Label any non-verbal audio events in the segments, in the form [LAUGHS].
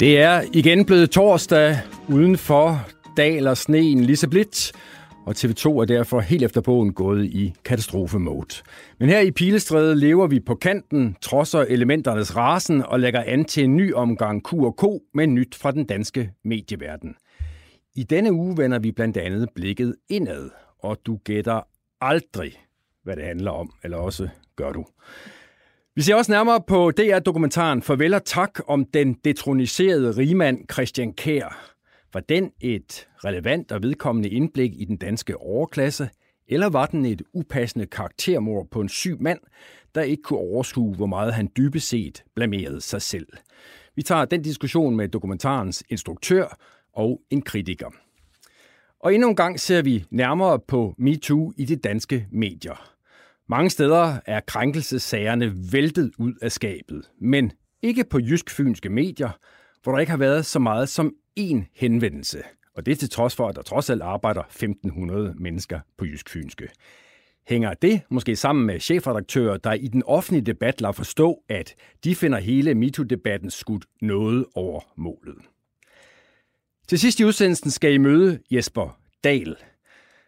Det er igen blevet torsdag. Udenfor daler sneen lige så blidt, og TV2 er derfor helt efter bogen gået i katastrofemode. Men her i Pilestræde lever vi på kanten, trodser elementernes rasen og lægger an til en ny omgang Q&K med nyt fra den danske medieverden. I denne uge vender vi blandt andet blikket indad, og du gætter aldrig, hvad det handler om, eller også gør du. Vi ser også nærmere på DR-dokumentaren Farvel og tak om den detroniserede rigmand Christian Kær. Var den et relevant og vedkommende indblik i den danske overklasse, eller var den et upassende karaktermord på en syg mand, der ikke kunne overskue, hvor meget han dybest set blamerede sig selv? Vi tager den diskussion med dokumentarens instruktør og en kritiker. Og endnu en gang ser vi nærmere på MeToo i de danske medier. Mange steder er krænkelsessagerne væltet ud af skabet, men ikke på jysk-fynske medier, hvor der ikke har været så meget som én henvendelse. Og det er til trods for, at der trods alt arbejder 1.500 mennesker på jysk-fynske. Hænger det måske sammen med chefredaktører, der i den offentlige debat lader forstå, at de finder hele MeToo-debatten skudt noget over målet? Til sidst i udsendelsen skal I møde Jesper Dahl.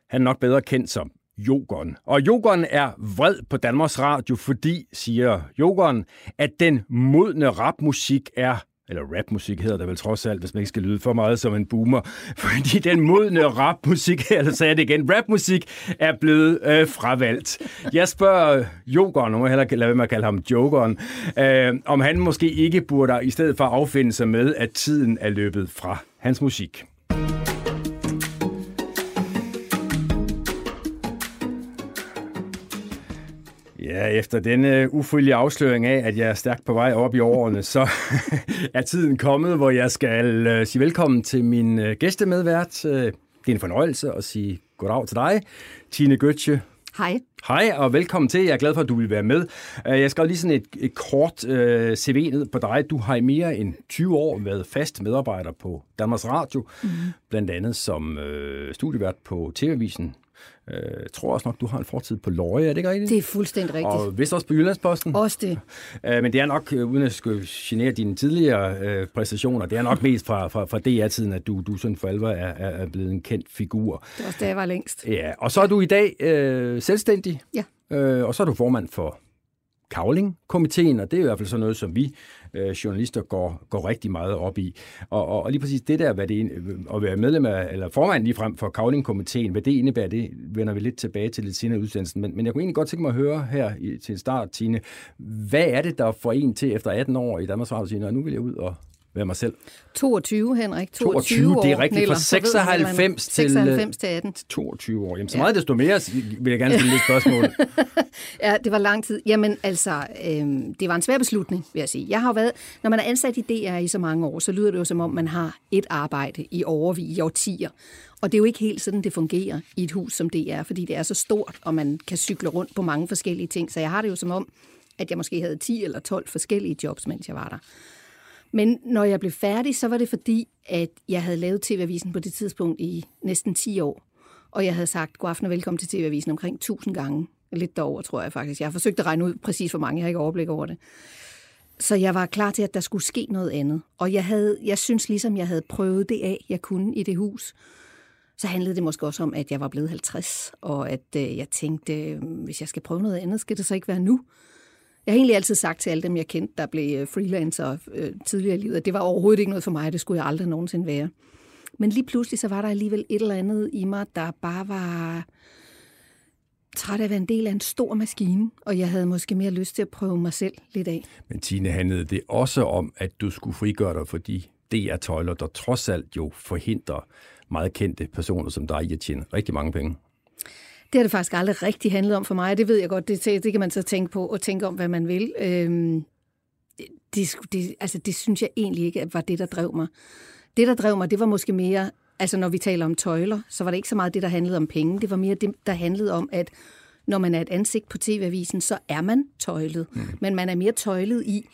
Han er nok bedre kendt som Jogon. Og Jogon er vred på Danmarks Radio, fordi, siger Jogon, at den modne rapmusik er eller rapmusik hedder det vel trods alt, hvis man ikke skal lyde for meget som en boomer, [LAUGHS] fordi den modne rapmusik, [LAUGHS] eller sagde det igen, rapmusik er blevet øh, fravalgt. Jeg spørger Jokeren, nu må jeg hellere lade være med at kalde ham Jokeren, øh, om han måske ikke burde i stedet for affinde sig med, at tiden er løbet fra hans musik. Ja, efter denne ufrivillige afsløring af, at jeg er stærkt på vej op i årene, så [LAUGHS] er tiden kommet, hvor jeg skal øh, sige velkommen til min øh, gæstemedvært. Øh, det er en fornøjelse at sige goddag til dig, Tine Gøtje. Hej. Hej, og velkommen til. Jeg er glad for, at du vil være med. Jeg skal lige sådan et, et kort uh, CV ned på dig. Du har i mere end 20 år været fast medarbejder på Danmarks Radio, mm. blandt andet som uh, studievært på TV-avisen øh, tror også nok, du har en fortid på Løje, er det ikke rigtigt? Det er fuldstændig rigtigt. Og vist også på Jyllandsposten? Også det. [LAUGHS] Øh, men det er nok, øh, uden at skulle genere dine tidligere præstationer, det er nok mest fra, fra, fra DR-tiden, at du, du sådan for alvor er, er blevet en kendt figur. Det var også da jeg var længst. Ja, og så er du i dag øh, selvstændig. Ja. Øh, og så er du formand for Kavling-komiteen, og det er i hvert fald sådan noget, som vi øh, journalister går, går rigtig meget op i. Og, og, og lige præcis det der, hvad det, øh, at være medlem af, eller formand lige frem for Kavling-komiteen, hvad det indebærer, det vender vi lidt tilbage til lidt senere i udsendelsen. Men, men jeg kunne egentlig godt tænke mig at høre her i, til en start, Tine, hvad er det, der får en til efter 18 år i Danmarks Radio, og nu vil jeg ud og være mig selv. 22, Henrik. 22, 22 det er rigtigt. Fra 96 til, 96 til 18. 22 år. Jamen, så ja. meget desto mere vil jeg gerne stille et spørgsmål. [LAUGHS] ja, det var lang tid. Jamen, altså, øhm, det var en svær beslutning, vil jeg sige. Jeg har været, når man er ansat i DR i så mange år, så lyder det jo som om, man har et arbejde i overvig i årtier. Og det er jo ikke helt sådan, det fungerer i et hus som DR, fordi det er så stort, og man kan cykle rundt på mange forskellige ting. Så jeg har det jo som om, at jeg måske havde 10 eller 12 forskellige jobs, mens jeg var der. Men når jeg blev færdig, så var det fordi, at jeg havde lavet TV-avisen på det tidspunkt i næsten 10 år. Og jeg havde sagt god aften og velkommen til TV-avisen omkring 1000 gange. Lidt derover, tror jeg faktisk. Jeg har forsøgt at regne ud præcis, hvor mange. Jeg har ikke overblik over det. Så jeg var klar til, at der skulle ske noget andet. Og jeg, havde, jeg synes ligesom, jeg havde prøvet det af, jeg kunne i det hus. Så handlede det måske også om, at jeg var blevet 50, og at øh, jeg tænkte, øh, hvis jeg skal prøve noget andet, skal det så ikke være nu? Jeg har egentlig altid sagt til alle dem, jeg kendte, der blev øh, freelancer øh, tidligere i livet, at det var overhovedet ikke noget for mig, det skulle jeg aldrig nogensinde være. Men lige pludselig, så var der alligevel et eller andet i mig, der bare var træt af at være en del af en stor maskine, og jeg havde måske mere lyst til at prøve mig selv lidt af. Men Tine, handlede det også om, at du skulle frigøre dig for de DR-tøjler, der trods alt jo forhindrer meget kendte personer som dig i at tjene rigtig mange penge? Det har det faktisk aldrig rigtig handlet om for mig, det ved jeg godt, det, det kan man så tænke på og tænke om, hvad man vil. Øhm, det, det, altså, det synes jeg egentlig ikke var det, der drev mig. Det, der drev mig, det var måske mere, altså når vi taler om tøjler, så var det ikke så meget det, der handlede om penge. Det var mere det, der handlede om, at når man er et ansigt på TV-avisen, så er man tøjlet. Mm. Men man er mere tøjlet i,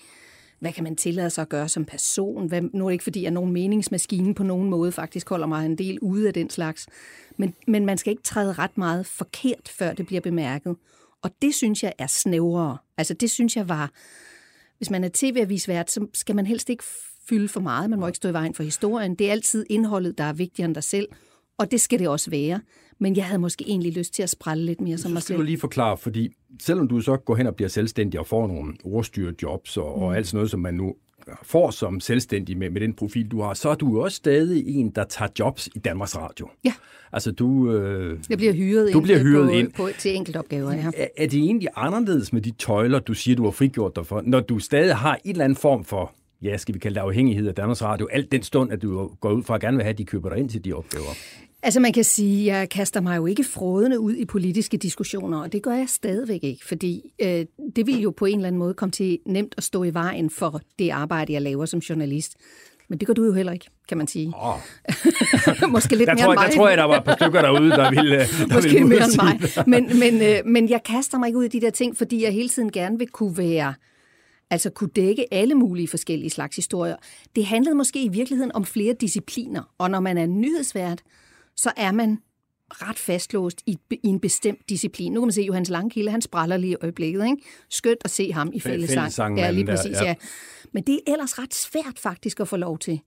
hvad kan man tillade sig at gøre som person? Hvad, nu er det ikke, fordi jeg er nogen meningsmaskine på nogen måde faktisk holder mig en del ude af den slags. Men, men man skal ikke træde ret meget forkert, før det bliver bemærket. Og det synes jeg er snævrere. Altså det synes jeg var, hvis man er tv-avisvært, så skal man helst ikke fylde for meget. Man må ikke stå i vejen for historien. Det er altid indholdet, der er vigtigere end dig selv. Og det skal det også være. Men jeg havde måske egentlig lyst til at sprælle lidt mere som mig selv. Det du lige forklare, fordi selvom du så går hen og bliver selvstændig og får nogle ordstyrejobs og, mm. og alt sådan noget, som man nu får som selvstændig med, med den profil, du har, så er du også stadig en, der tager jobs i Danmarks Radio. Ja. Altså du... Øh, jeg bliver hyret, du bliver hyret på, ind. På, til enkeltopgaver, ja. Er, er det egentlig anderledes med de tøjler, du siger, du har frigjort dig for, når du stadig har en eller anden form for ja, skal vi kalde det afhængighed af Danmarks Radio, alt den stund, at du går ud fra at gerne vil have, at de køber dig ind til de opgaver? Altså man kan sige, at jeg kaster mig jo ikke frådende ud i politiske diskussioner, og det gør jeg stadigvæk ikke, fordi øh, det vil jo på en eller anden måde komme til nemt at stå i vejen for det arbejde, jeg laver som journalist. Men det gør du jo heller ikke, kan man sige. Oh. [LAUGHS] Måske lidt der mere tror, end mig. Der tror jeg, der var et par stykker derude, der ville der Måske ville mere end mig. Men, men, øh, men jeg kaster mig ikke ud i de der ting, fordi jeg hele tiden gerne vil kunne være altså kunne dække alle mulige forskellige slags historier. Det handlede måske i virkeligheden om flere discipliner, og når man er nyhedsvært, så er man ret fastlåst i, i en bestemt disciplin. Nu kan man se, at Johannes Langkilde, han spræller lige i øjeblikket. Ikke? Skønt at se ham i fællesang. Ja, lige præcis, der, ja. ja. Men det er ellers ret svært faktisk at få lov til.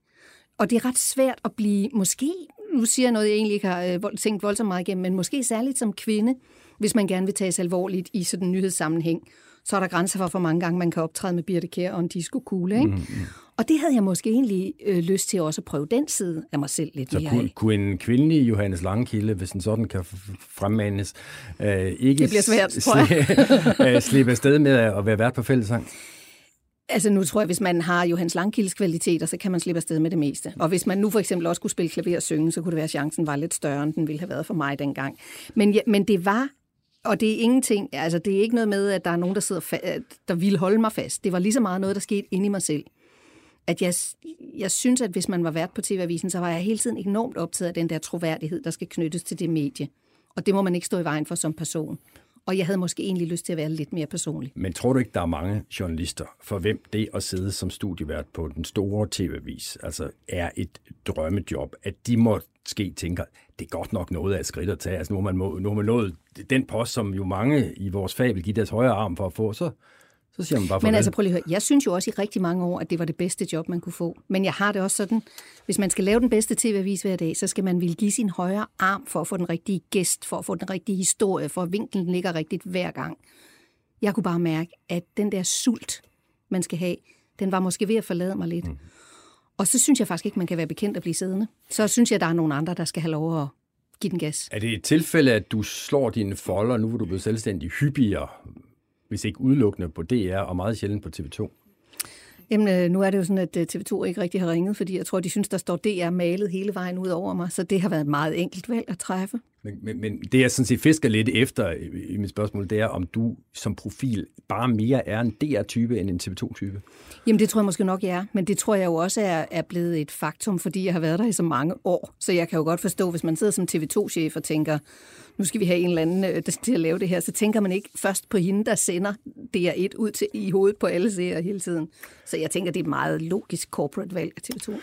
Og det er ret svært at blive, måske, nu siger jeg noget, jeg egentlig ikke har øh, tænkt voldsomt meget igennem, men måske særligt som kvinde, hvis man gerne vil tages alvorligt i sådan en nyhedssammenhæng så er der grænser for, hvor mange gange man kan optræde med Birte Kjær og en disco-kugle. Ikke? Mm-hmm. Og det havde jeg måske egentlig øh, lyst til også at prøve den side af mig selv lidt så mere kunne, kunne en kvindelig Johannes Langkilde, hvis en sådan kan fremmanes, øh, ikke det bliver svært, tror jeg. [LAUGHS] Øh, slippe afsted med at være vært på fællesang? Altså nu tror jeg, hvis man har Johannes Langkildes kvaliteter, så kan man slippe afsted med det meste. Og hvis man nu for eksempel også kunne spille klaver og synge, så kunne det være, at chancen var lidt større, end den ville have været for mig dengang. Men, ja, men det var og det er ingenting, altså det er ikke noget med, at der er nogen, der, sidder fa- der vil holde mig fast. Det var lige så meget noget, der skete inde i mig selv. At jeg, jeg synes, at hvis man var vært på TV-avisen, så var jeg hele tiden enormt optaget af den der troværdighed, der skal knyttes til det medie. Og det må man ikke stå i vejen for som person. Og jeg havde måske egentlig lyst til at være lidt mere personlig. Men tror du ikke, der er mange journalister, for hvem det at sidde som studievært på den store tv-avis, altså er et drømmejob, at de måske tænker, det er godt nok noget af et skridt at tage. Altså nu har man, må, nu har man nået den post, som jo mange i vores fag vil give deres højre arm for at få, så så siger man bare Men altså prøv lige at høre, jeg synes jo også i rigtig mange år, at det var det bedste job, man kunne få. Men jeg har det også sådan, hvis man skal lave den bedste tv-avis hver dag, så skal man ville give sin højre arm for at få den rigtige gæst, for at få den rigtige historie, for at vinklen ligger rigtigt hver gang. Jeg kunne bare mærke, at den der sult, man skal have, den var måske ved at forlade mig lidt. Mm. Og så synes jeg faktisk ikke, man kan være bekendt at blive siddende. Så synes jeg, at der er nogle andre, der skal have lov at give den gas. Er det et tilfælde, at du slår dine folder, nu hvor du er blevet selvstændig, hyppigere hvis ikke udelukkende på DR og meget sjældent på TV2? Jamen, øh, nu er det jo sådan, at øh, TV2 ikke rigtig har ringet, fordi jeg tror, de synes, der står DR malet hele vejen ud over mig, så det har været et meget enkelt valg at træffe. Men, men, men det, jeg sådan set fisker lidt efter i mit spørgsmål, det er, om du som profil bare mere er en DR-type end en TV2-type? Jamen, det tror jeg måske nok, jeg er. Men det tror jeg jo også er, er blevet et faktum, fordi jeg har været der i så mange år. Så jeg kan jo godt forstå, hvis man sidder som TV2-chef og tænker, nu skal vi have en eller anden øh, til at lave det her, så tænker man ikke først på hende, der sender DR1 ud til, i hovedet på alle seere hele tiden. Så jeg tænker, det er et meget logisk corporate valg af TV2.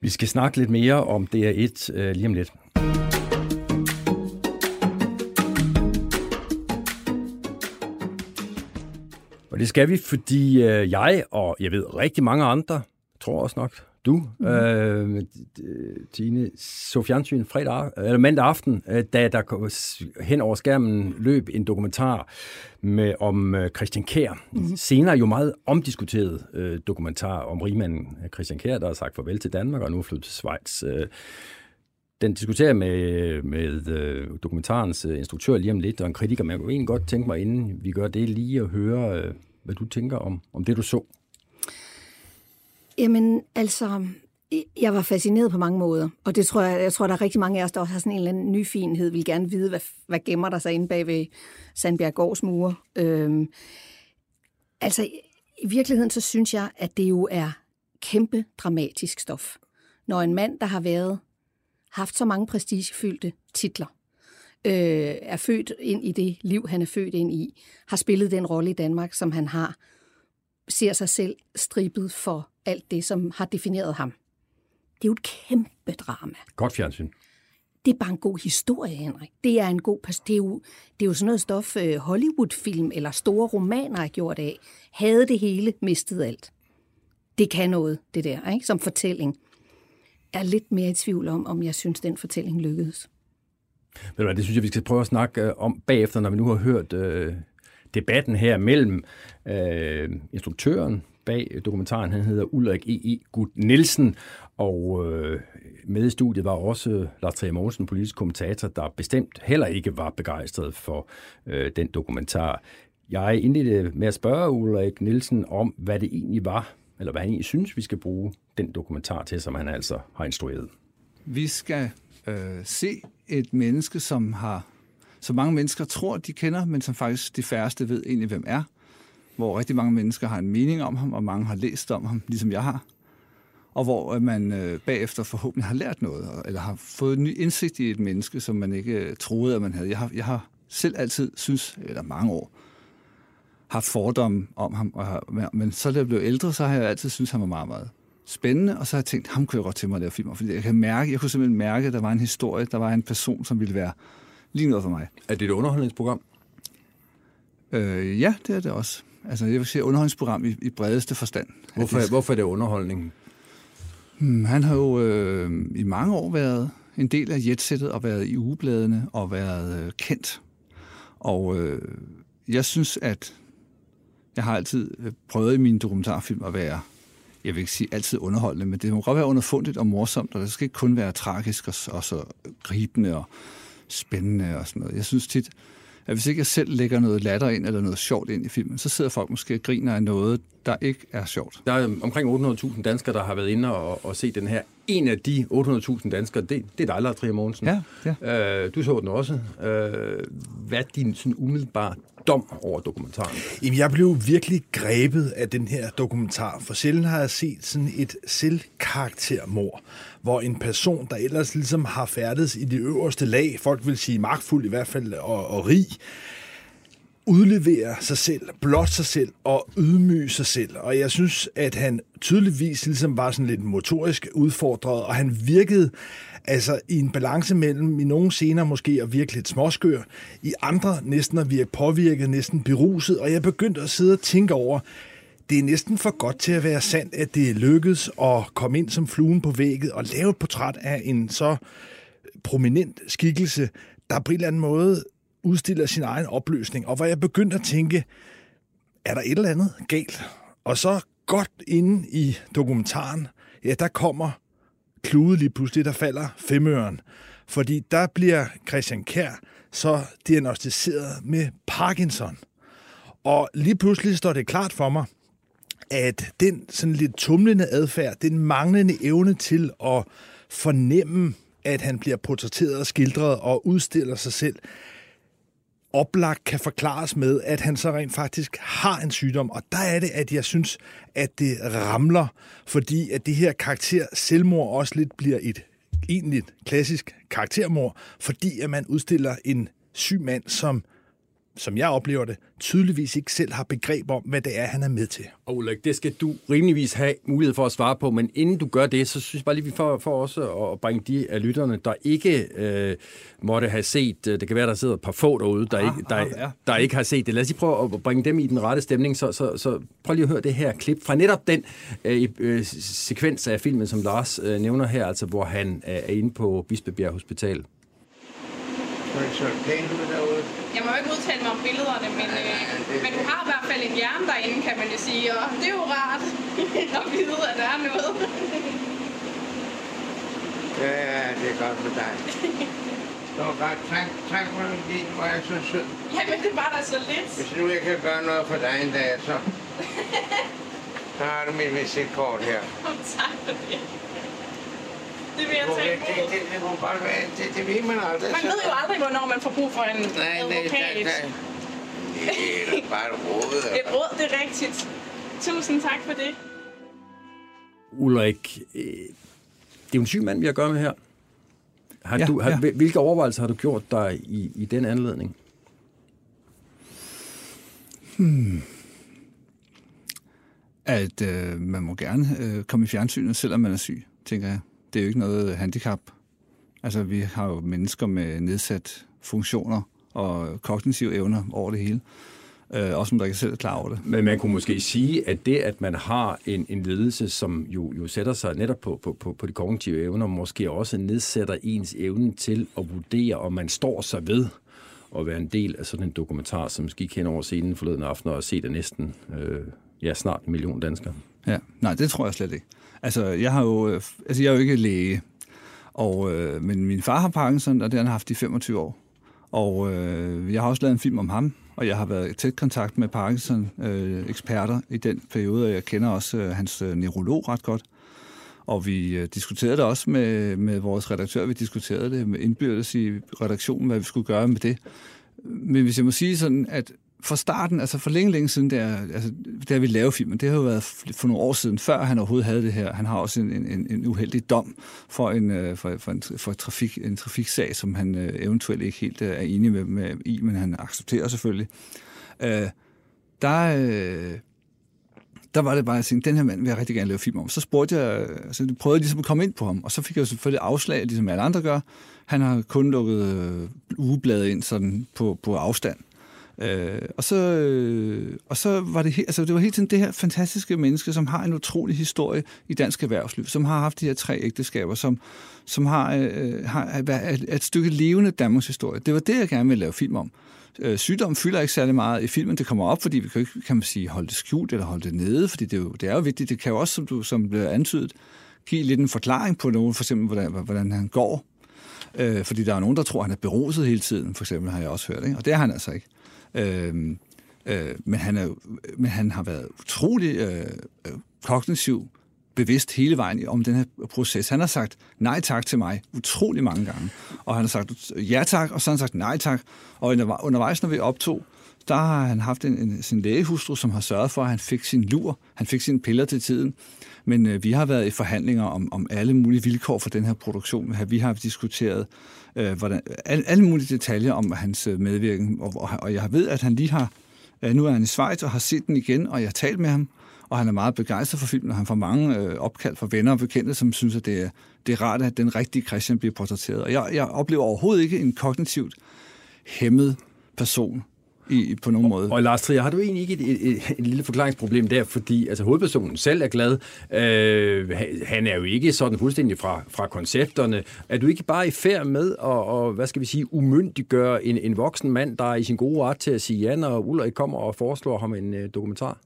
Vi skal snakke lidt mere om DR1 øh, lige om lidt. Og det skal vi, fordi øh, jeg og jeg ved rigtig mange andre, tror også nok du, mm. øh, Tine, så fjernsyn fredag, eller mandag aften, øh, da der hen over skærmen løb en dokumentar med, om øh, Christian Kær. Mm. Senere jo meget omdiskuteret øh, dokumentar om rigmanden Christian Kær, der har sagt farvel til Danmark og nu er flyttet til Schweiz. Øh, den diskuterer med, med øh, dokumentarens øh, instruktør lige om lidt, og en kritiker, men jeg kunne egentlig godt tænke mig, inden vi gør det, lige at høre, øh, hvad du tænker om, om det, du så. Jamen, altså, jeg var fascineret på mange måder, og det tror jeg, jeg tror, der er rigtig mange af os, der har sådan en eller anden nyfinhed, vil gerne vide, hvad, hvad gemmer der sig inde bag ved Sandbjerggårds mure. Øhm, altså, i virkeligheden, så synes jeg, at det jo er kæmpe dramatisk stof. når en mand, der har været haft så mange prestigefyldte titler, øh, er født ind i det liv, han er født ind i, har spillet den rolle i Danmark, som han har, ser sig selv stribet for alt det, som har defineret ham. Det er jo et kæmpe drama. Godt fjernsyn. Det er bare en god historie, Henrik. Det er en god det er jo, det er jo sådan noget stof, øh, Hollywood-film eller store romaner er gjort af. Havde det hele, mistet alt. Det kan noget, det der, ikke? som fortælling. Jeg er lidt mere i tvivl om, om jeg synes, den fortælling lykkedes. Ved du hvad, det synes jeg, vi skal prøve at snakke øh, om bagefter, når vi nu har hørt øh, debatten her mellem øh, instruktøren bag dokumentaren. Han hedder Ulrik E. E. Gud Nielsen, og øh, med i studiet var også Lars Trier Mogensen, politisk kommentator, der bestemt heller ikke var begejstret for øh, den dokumentar. Jeg indledte med at spørge Ulrik Nielsen om, hvad det egentlig var, eller hvad han egentlig synes, vi skal bruge den dokumentar til, som han altså har instrueret. Vi skal øh, se et menneske, som har så mange mennesker tror, de kender, men som faktisk de færreste ved egentlig, hvem er. Hvor rigtig mange mennesker har en mening om ham, og mange har læst om ham, ligesom jeg har. Og hvor man øh, bagefter forhåbentlig har lært noget, eller har fået en ny indsigt i et menneske, som man ikke øh, troede, at man havde. Jeg har, jeg har selv altid synes, eller mange år, haft fordomme om ham. Og har, men så da jeg blev ældre, så har jeg altid synes han var meget, meget spændende, og så har jeg tænkt, ham kunne jeg godt til mig at lave film fordi jeg kan mærke, jeg kunne simpelthen mærke, at der var en historie, der var en person, som ville være lige noget for mig. Er det et underholdningsprogram? Øh, ja, det er det også. Altså, jeg vil sige underholdningsprogram i, i bredeste forstand. Hvorfor, det, hvorfor er det underholdning? Hmm, han har jo øh, i mange år været en del af jetsættet og været i ugebladene og været øh, kendt. Og øh, jeg synes, at jeg har altid øh, prøvet i mine dokumentarfilm at være jeg vil ikke sige altid underholdende, men det må godt være underfundigt og morsomt, og det skal ikke kun være tragisk og, og så gribende og spændende og sådan noget. Jeg synes tit, at hvis ikke jeg selv lægger noget latter ind eller noget sjovt ind i filmen, så sidder folk måske og griner af noget, der ikke er sjovt. Der er omkring 800.000 danskere, der har været inde og, og set den her. En af de 800.000 danskere, det, det er dig, Lars Trier Mogensen. Ja, ja. Øh, du så den også. Øh, hvad er din sådan umiddelbare dom over dokumentaren? Jamen, jeg blev virkelig grebet af den her dokumentar, for sjældent har jeg set sådan et selvkaraktermord, hvor en person, der ellers ligesom har færdes i det øverste lag, folk vil sige magtfuld i hvert fald, og, og rig, udlevere sig selv, blot sig selv og ydmyge sig selv. Og jeg synes, at han tydeligvis ligesom var sådan lidt motorisk udfordret, og han virkede altså i en balance mellem i nogle scener måske at virke lidt småskør, i andre næsten at virke påvirket, næsten beruset, og jeg begyndte at sidde og tænke over, det er næsten for godt til at være sandt, at det lykkedes at komme ind som fluen på vægget og lave et portræt af en så prominent skikkelse, der på en eller anden måde udstiller sin egen opløsning, og hvor jeg begyndte at tænke, er der et eller andet galt? Og så godt inde i dokumentaren, ja, der kommer klude lige pludselig, der falder femøren. Fordi der bliver Christian Kær så diagnostiseret med Parkinson. Og lige pludselig står det klart for mig, at den sådan lidt tumlende adfærd, den manglende evne til at fornemme, at han bliver portrætteret og skildret og udstiller sig selv, oplagt kan forklares med, at han så rent faktisk har en sygdom. Og der er det, at jeg synes, at det ramler, fordi at det her karakter selvmord også lidt bliver et egentligt klassisk karaktermord, fordi at man udstiller en syg mand, som som jeg oplever det, tydeligvis ikke selv har begreb om, hvad det er, han er med til. Og Ulrik, det skal du rimeligvis have mulighed for at svare på, men inden du gør det, så synes jeg bare lige, vi får, får også at bringe de af lytterne, der ikke øh, måtte have set, øh, det kan være, der sidder et par få derude, der, ah, ikke, der, ah, ja. der ikke har set det. Lad os lige prøve at bringe dem i den rette stemning, så, så, så prøv lige at høre det her klip fra netop den øh, øh, sekvens af filmen, som Lars øh, nævner her, altså hvor han øh, er inde på Bispebjerg Hospital. Ud derude. Jeg må jo ikke udtale mig om billederne, men, øh, men du har i hvert fald en hjerne derinde, kan man jo sige, og det er jo rart [LAUGHS] at vide, at der er noget. ja, ja, det er godt for dig. Det var godt. Tak, tak for din, hvor jeg så sød. Jamen, det var da så lidt. Hvis nu jeg kan gøre noget for dig en dag, så... [LAUGHS] så har du mit visitkort her. tak for det. Det vil jeg tænke på. Det, det, det, må bare være, det, det ved man aldrig. Man ved jo aldrig, hvornår man får brug for en nej, advokat. Nej, nej, nej. Det er bare et råd. Et råd, det er rigtigt. Tusind tak for det. Ulrik, øh, det er jo en syg mand, vi har at gøre med her. Har Ja, du, har, ja. Hvilke overvejelser har du gjort dig i, i den anledning? At øh, man må gerne øh, komme i fjernsynet, selvom man er syg, tænker jeg. Det er jo ikke noget handicap. Altså, vi har jo mennesker med nedsat funktioner og kognitive evner over det hele. Øh, også som der ikke selv er klar over det. Men man kunne måske sige, at det, at man har en, en ledelse, som jo, jo sætter sig netop på, på, på, på de kognitive evner, måske også nedsætter ens evne til at vurdere, om man står sig ved at være en del af sådan en dokumentar, som gik hen over scenen forleden aften og set det næsten øh, ja, snart en million danskere. Ja, nej, det tror jeg slet ikke. Altså, jeg har jo, øh, altså, jeg er jo ikke læge, og, øh, men min far har Parkinson, og det har han haft i 25 år. Og øh, jeg har også lavet en film om ham, og jeg har været i tæt kontakt med Parkinson-eksperter øh, i den periode, og jeg kender også øh, hans øh, neurolog ret godt. Og vi øh, diskuterede det også med, med vores redaktør. Vi diskuterede det med indbyrdes i redaktionen, hvad vi skulle gøre med det. Men hvis jeg må sige sådan, at fra starten, altså for længe, længe siden, der, altså, der vi lavede filmen, det har jo været for nogle år siden, før han overhovedet havde det her. Han har også en, en, en uheldig dom for en, øh, for, for en, for trafik, en trafiksag, som han øh, eventuelt ikke helt øh, er enig med, med i, men han accepterer selvfølgelig. Øh, der, øh, der var det bare, at jeg tænkte, den her mand vil jeg rigtig gerne lave film om. Så spurgte jeg, altså jeg prøvede ligesom at komme ind på ham, og så fik jeg jo selvfølgelig afslag, ligesom alle andre gør. Han har kun lukket øh, ugebladet ind sådan på, på afstand. Øh, og, så, øh, og så var det, he- altså det var hele tiden det her fantastiske menneske, som har en utrolig historie i dansk erhvervsliv, som har haft de her tre ægteskaber, som, som har, øh, har er, et stykke levende Danmarks historie. Det var det, jeg gerne ville lave film om. Øh, sygdom fylder ikke særlig meget i filmen. Det kommer op, fordi vi kan ikke, kan man sige, holde det skjult eller holde det nede, fordi det er jo, det er jo vigtigt. Det kan jo også, som, du, som blev antydet, give lidt en forklaring på nogen, for eksempel, hvordan, hvordan han går. Øh, fordi der er nogen, der tror, han er beruset hele tiden, for eksempel, har jeg også hørt. Ikke? Og det er han altså ikke. Øh, Øhm, øh, men, han er, men han har været utrolig øh, øh kognitiv bevidst hele vejen om den her proces. Han har sagt nej tak til mig utrolig mange gange, og han har sagt ja tak, og så har han sagt nej tak. Og undervejs, når vi optog, der har han haft en, en, sin lægehustru, som har sørget for, at han fik sin lur, han fik sine piller til tiden. Men øh, vi har været i forhandlinger om, om alle mulige vilkår for den her produktion. Vi har diskuteret øh, hvordan, alle, alle mulige detaljer om hans øh, medvirken, og, og, og jeg ved, at han lige har, øh, nu er han i Schweiz og har set den igen, og jeg har talt med ham, og han er meget begejstret for filmen, og han får mange øh, opkald fra venner og bekendte, som synes, at det er, det er rart, at den rigtige Christian bliver portrætteret. Og jeg, jeg oplever overhovedet ikke en kognitivt hæmmet person i, på nogen måde. Og Lars Trier, har du egentlig ikke et, et, et, et lille forklaringsproblem der, fordi altså, hovedpersonen selv er glad. Øh, han er jo ikke sådan fuldstændig fra, fra koncepterne. Er du ikke bare i færd med at, og, hvad skal vi sige, umyndiggøre en, en voksen mand, der er i sin gode ret til at sige ja, når Ulrik kommer og foreslår ham en øh, dokumentar?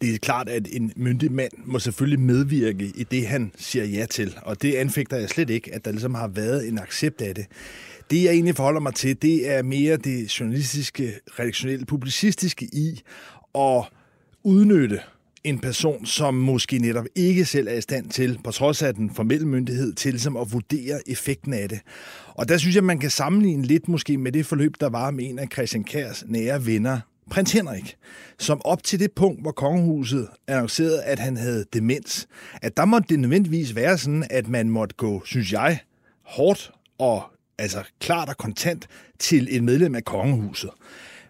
Det er klart, at en myndig mand må selvfølgelig medvirke i det, han siger ja til. Og det anfægter jeg slet ikke, at der ligesom har været en accept af det. Det, jeg egentlig forholder mig til, det er mere det journalistiske, redaktionelle, publicistiske i at udnytte en person, som måske netop ikke selv er i stand til, på trods af den formelle myndighed, til som at vurdere effekten af det. Og der synes jeg, man kan sammenligne lidt måske med det forløb, der var med en af Christian Kærs nære venner, prins Henrik, som op til det punkt, hvor kongehuset annoncerede, at han havde demens, at der måtte det nødvendigvis være sådan, at man måtte gå, synes jeg, hårdt og altså klart og kontant til et medlem af kongehuset.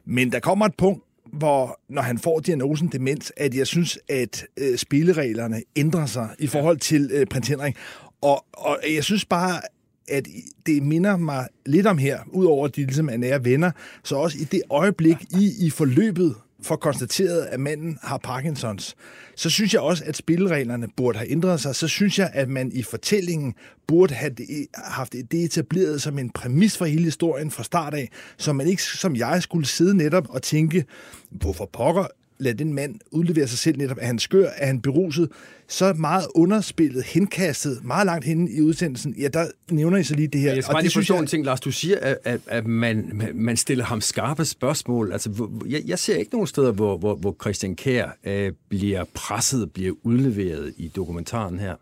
Men der kommer et punkt, hvor når han får diagnosen demens, at jeg synes, at øh, spillereglerne ændrer sig i forhold til øh, prins Henrik. Og, og jeg synes bare, at det minder mig lidt om her, udover at de ligesom er nære venner, så også i det øjeblik i, i forløbet for konstateret, at manden har Parkinsons, så synes jeg også, at spillereglerne burde have ændret sig. Så synes jeg, at man i fortællingen burde have det, haft det etableret som en præmis for hele historien fra start af, så man ikke som jeg skulle sidde netop og tænke, hvorfor pokker lad den mand udlevere sig selv netop, er han skør, er han beruset, så meget underspillet, henkastet, meget langt henne i udsendelsen, ja, der nævner I så lige det her. Jeg skal og det jeg- en ting, Lars. Du siger, at, at, at man, man stiller ham skarpe spørgsmål. Altså, jeg, jeg ser ikke nogen steder, hvor, hvor, hvor Christian Kær øh, bliver presset, bliver udleveret i dokumentaren her.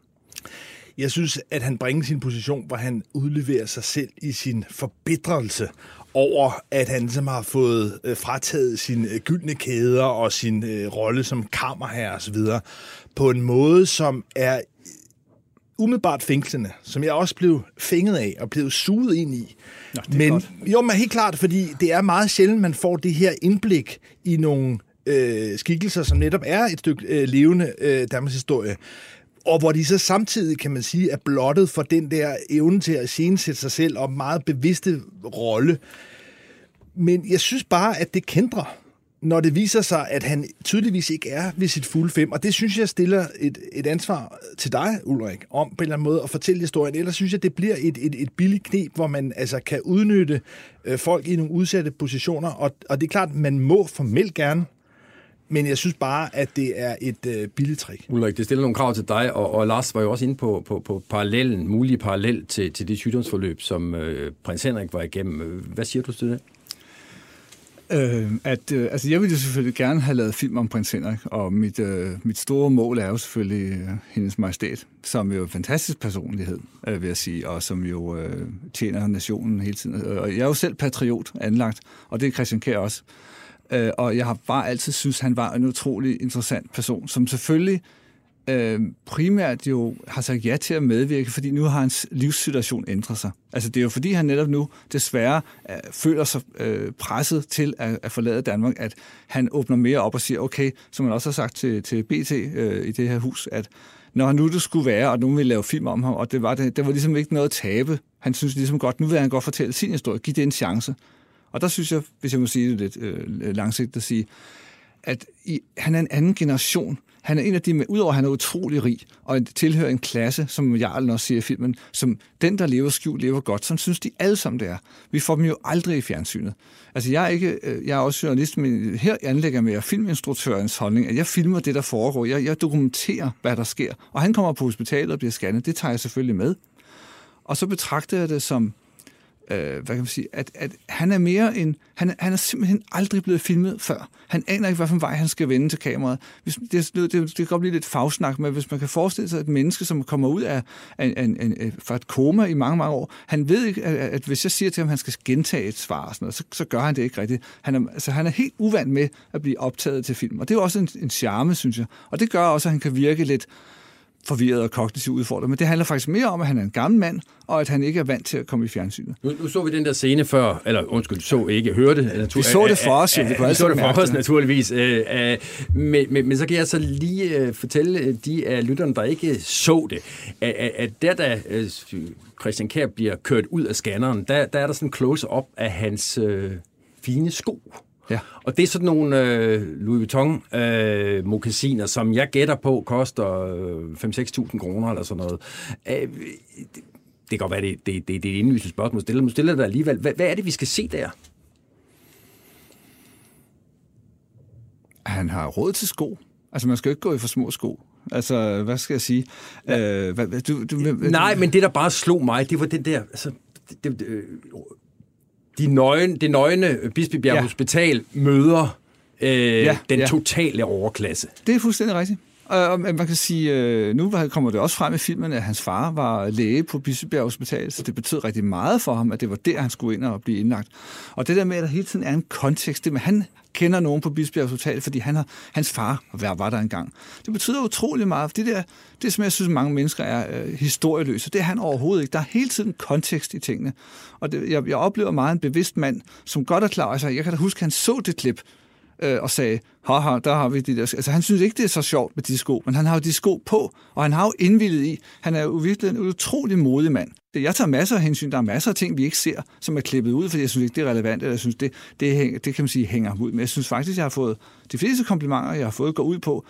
Jeg synes, at han bringer sin position, hvor han udleverer sig selv i sin forbedrelse over, at han ligesom har fået øh, frataget sine øh, gyldne kæder og sin øh, rolle som kammerherre osv. på en måde, som er umiddelbart fængslende, som jeg også blev fænget af og blev suget ind i. Nå, det er men, godt. jo, men helt klart, fordi det er meget sjældent, man får det her indblik i nogle øh, skikkelser, som netop er et stykke øh, levende øh, Danmarks historie. Og hvor de så samtidig, kan man sige, er blottet for den der evne til at scenesætte sig selv og meget bevidste rolle. Men jeg synes bare, at det kendrer, når det viser sig, at han tydeligvis ikke er ved sit fulde fem. Og det synes jeg stiller et, et ansvar til dig, Ulrik, om på en eller anden måde at fortælle historien. Ellers synes jeg, det bliver et, et, et billigt knep, hvor man altså kan udnytte øh, folk i nogle udsatte positioner. Og, og det er klart, man må formelt gerne, men jeg synes bare, at det er et øh, billigt trick. Ulrik, det stiller nogle krav til dig, og, og Lars var jo også inde på, på, på parallellen, mulige parallel til, til det sygdomsforløb, som øh, prins Henrik var igennem. Hvad siger du til det? Øh, at, øh, altså jeg ville jo selvfølgelig gerne have lavet film om prins Henrik, og mit, øh, mit store mål er jo selvfølgelig øh, hendes majestæt, som jo er en fantastisk personlighed, øh, vil jeg sige, og som jo øh, tjener nationen hele tiden. Og jeg er jo selv patriot anlagt, og det er Christian Kjær også. Øh, Øh, og jeg har bare altid synes, han var en utrolig interessant person, som selvfølgelig øh, primært jo har sagt ja til at medvirke, fordi nu har hans livssituation ændret sig. Altså det er jo fordi, han netop nu desværre øh, føler sig øh, presset til at, at forlade Danmark, at han åbner mere op og siger, okay, som han også har sagt til, til BT øh, i det her hus, at når nu det skulle være, og nogen ville lave film om ham, og det var, det, det var ligesom ikke noget at tabe. Han synes ligesom godt, nu vil han godt fortælle sin historie, give det en chance. Og der synes jeg, hvis jeg må sige det lidt øh, langsigtet, at sige, at i, han er en anden generation. Han er en af de, udover at han er utrolig rig, og tilhører en klasse, som Jarlen også siger i filmen, som den, der lever skjult, lever godt. Sådan synes de alle sammen, det er. Vi får dem jo aldrig i fjernsynet. Altså, jeg er, ikke, øh, jeg er også journalist, men her anlægger med filminstruktørens holdning, at jeg filmer det, der foregår. Jeg, jeg dokumenterer, hvad der sker. Og han kommer på hospitalet og bliver scannet. Det tager jeg selvfølgelig med. Og så betragter jeg det som øh, hvad kan man sige, at, at han er mere en, han, han er simpelthen aldrig blevet filmet før. Han aner ikke, hvilken vej han skal vende til kameraet. Hvis, det, det, det, det kan godt blive lidt fagsnak, men hvis man kan forestille sig et menneske, som kommer ud af, af, af, af, af fra et koma i mange, mange år, han ved ikke, at, at hvis jeg siger til ham, at han skal gentage et svar, og sådan noget, så, så gør han det ikke rigtigt. Han er, altså, han er helt uvant med at blive optaget til film, og det er jo også en, en charme, synes jeg. Og det gør også, at han kan virke lidt forvirret og kognitivt udfordret. Men det handler faktisk mere om, at han er en gammel mand, og at han ikke er vant til at komme i fjernsynet. Nu, nu så vi den der scene før, eller undskyld, så ikke, hørte. Natur- Vi så det for os, jo. Vi kunne vi så det for os, det. naturligvis. Øh, øh, men, men, men så kan jeg så lige øh, fortælle de af lytterne, der ikke så det, at, at- at der, da øh, Christian Kjær bliver kørt ud af scanneren, der, der er der sådan en close-up af hans øh, fine sko. Ja. Og det er sådan nogle øh, Louis Vuitton øh, som jeg gætter på koster øh, 5-6.000 kroner eller sådan noget. Øh, det, det kan godt være, det, det, det, det er et indlysende spørgsmål. Stiller, jeg det alligevel. Hvad, hvad er det, vi skal se der? Han har råd til sko. Altså, man skal jo ikke gå i for små sko. Altså, hvad skal jeg sige? Ja. Øh, hvad, hvad- du, du, Nej, men det, der bare slog mig, det var den der... Altså, det, det, øh, de nøgne, det nøgne Bispebjerg Ja. Hospital møder øh, Ja, den ja. totale overklasse. Det er fuldstændig rigtigt. Og man kan sige, øh, nu kommer det også frem i filmen, at hans far var læge på Bispebjerg Hospital, så det betød rigtig meget for ham, at det var der, han skulle ind og blive indlagt. Og det der med, at der hele tiden er en kontekst, det med, at han kender nogen på Bispebjerg Hospital, fordi han har, hans far var, var der engang. Det betyder utrolig meget, for det der, det som jeg synes, mange mennesker er øh, historieløse, det er han overhovedet ikke. Der er hele tiden kontekst i tingene. Og det, jeg, jeg oplever meget en bevidst mand, som godt er klar over, altså jeg kan da huske, at han så det klip, øh, og sagde, haha, der har vi de der... Altså, han synes ikke, det er så sjovt med de sko, men han har jo de sko på, og han har jo indvildet i. Han er jo virkelig en utrolig modig mand. Jeg tager masser af hensyn. Der er masser af ting, vi ikke ser, som er klippet ud, fordi jeg synes ikke, det er relevant, eller jeg synes, det, det, hænger, det kan man sige hænger ud. Men jeg synes faktisk, jeg har fået de fleste komplimenter, jeg har fået, går ud på,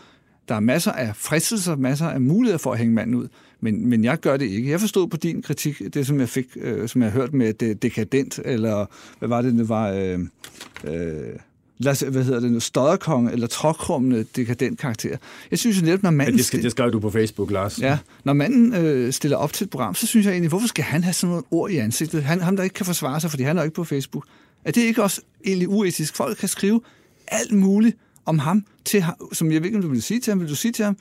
der er masser af fristelser, masser af muligheder for at hænge manden ud, men, men jeg gør det ikke. Jeg forstod på din kritik, det som jeg fik, øh, som jeg har hørt med det dekadent, eller hvad var det, det var... Øh, øh, hvad hedder det nu, stodderkonge eller tråkrummende dekadent karakter. Jeg synes jo netop, når manden, det, skal, det skrev du på Facebook, Lars. ja, når manden øh, stiller op til et program, så synes jeg egentlig, hvorfor skal han have sådan nogle ord i ansigtet? Han, ham, der ikke kan forsvare sig, fordi han er ikke på Facebook. Er det ikke også egentlig uetisk? Folk kan skrive alt muligt om ham, til ham som jeg ved ikke, om du vil sige til ham. Vil du sige til ham,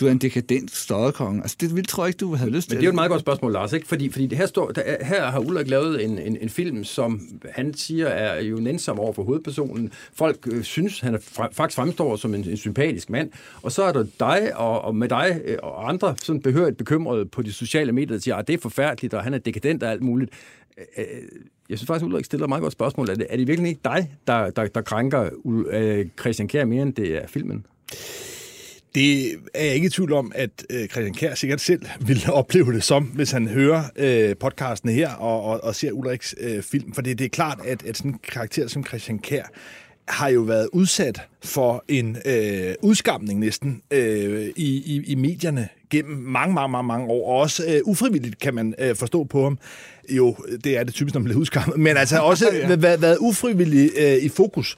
du er en dekadent støderkonge. Altså, det vil, tror jeg ikke, du havde lyst til. Men det er jo et meget godt spørgsmål, Lars, ikke? Fordi, fordi det her, står, der, her har Ulrik lavet en, en, en film, som han siger er jo nænsom over for hovedpersonen. Folk øh, synes, han er fra, faktisk fremstår som en, en sympatisk mand. Og så er der dig og, og med dig øh, og andre sådan behørigt bekymrede på de sociale medier, der siger, at det er forfærdeligt, og han er dekadent og alt muligt. Øh, jeg synes faktisk, Ulrik stiller et meget godt spørgsmål. Er det, er det virkelig ikke dig, der, der, der krænker Christian Kjær mere, end det er filmen? Det er jeg ikke i tvivl om, at øh, Christian Kjær sikkert selv [LAUGHS] ville opleve det som, hvis han hører øh, podcasten her og, og, og ser Ulriks øh, film. For det, det er klart, at, at sådan en karakter som Christian Kjær har jo været udsat for en øh, udskamning næsten øh, i, i, i medierne gennem mange, mange, mange, mange år. Og også øh, ufrivilligt kan man øh, forstå på ham. Jo, det er det typisk, når man bliver udskammet. Men altså også [LAUGHS] ja. været, været ufrivilligt øh, i fokus.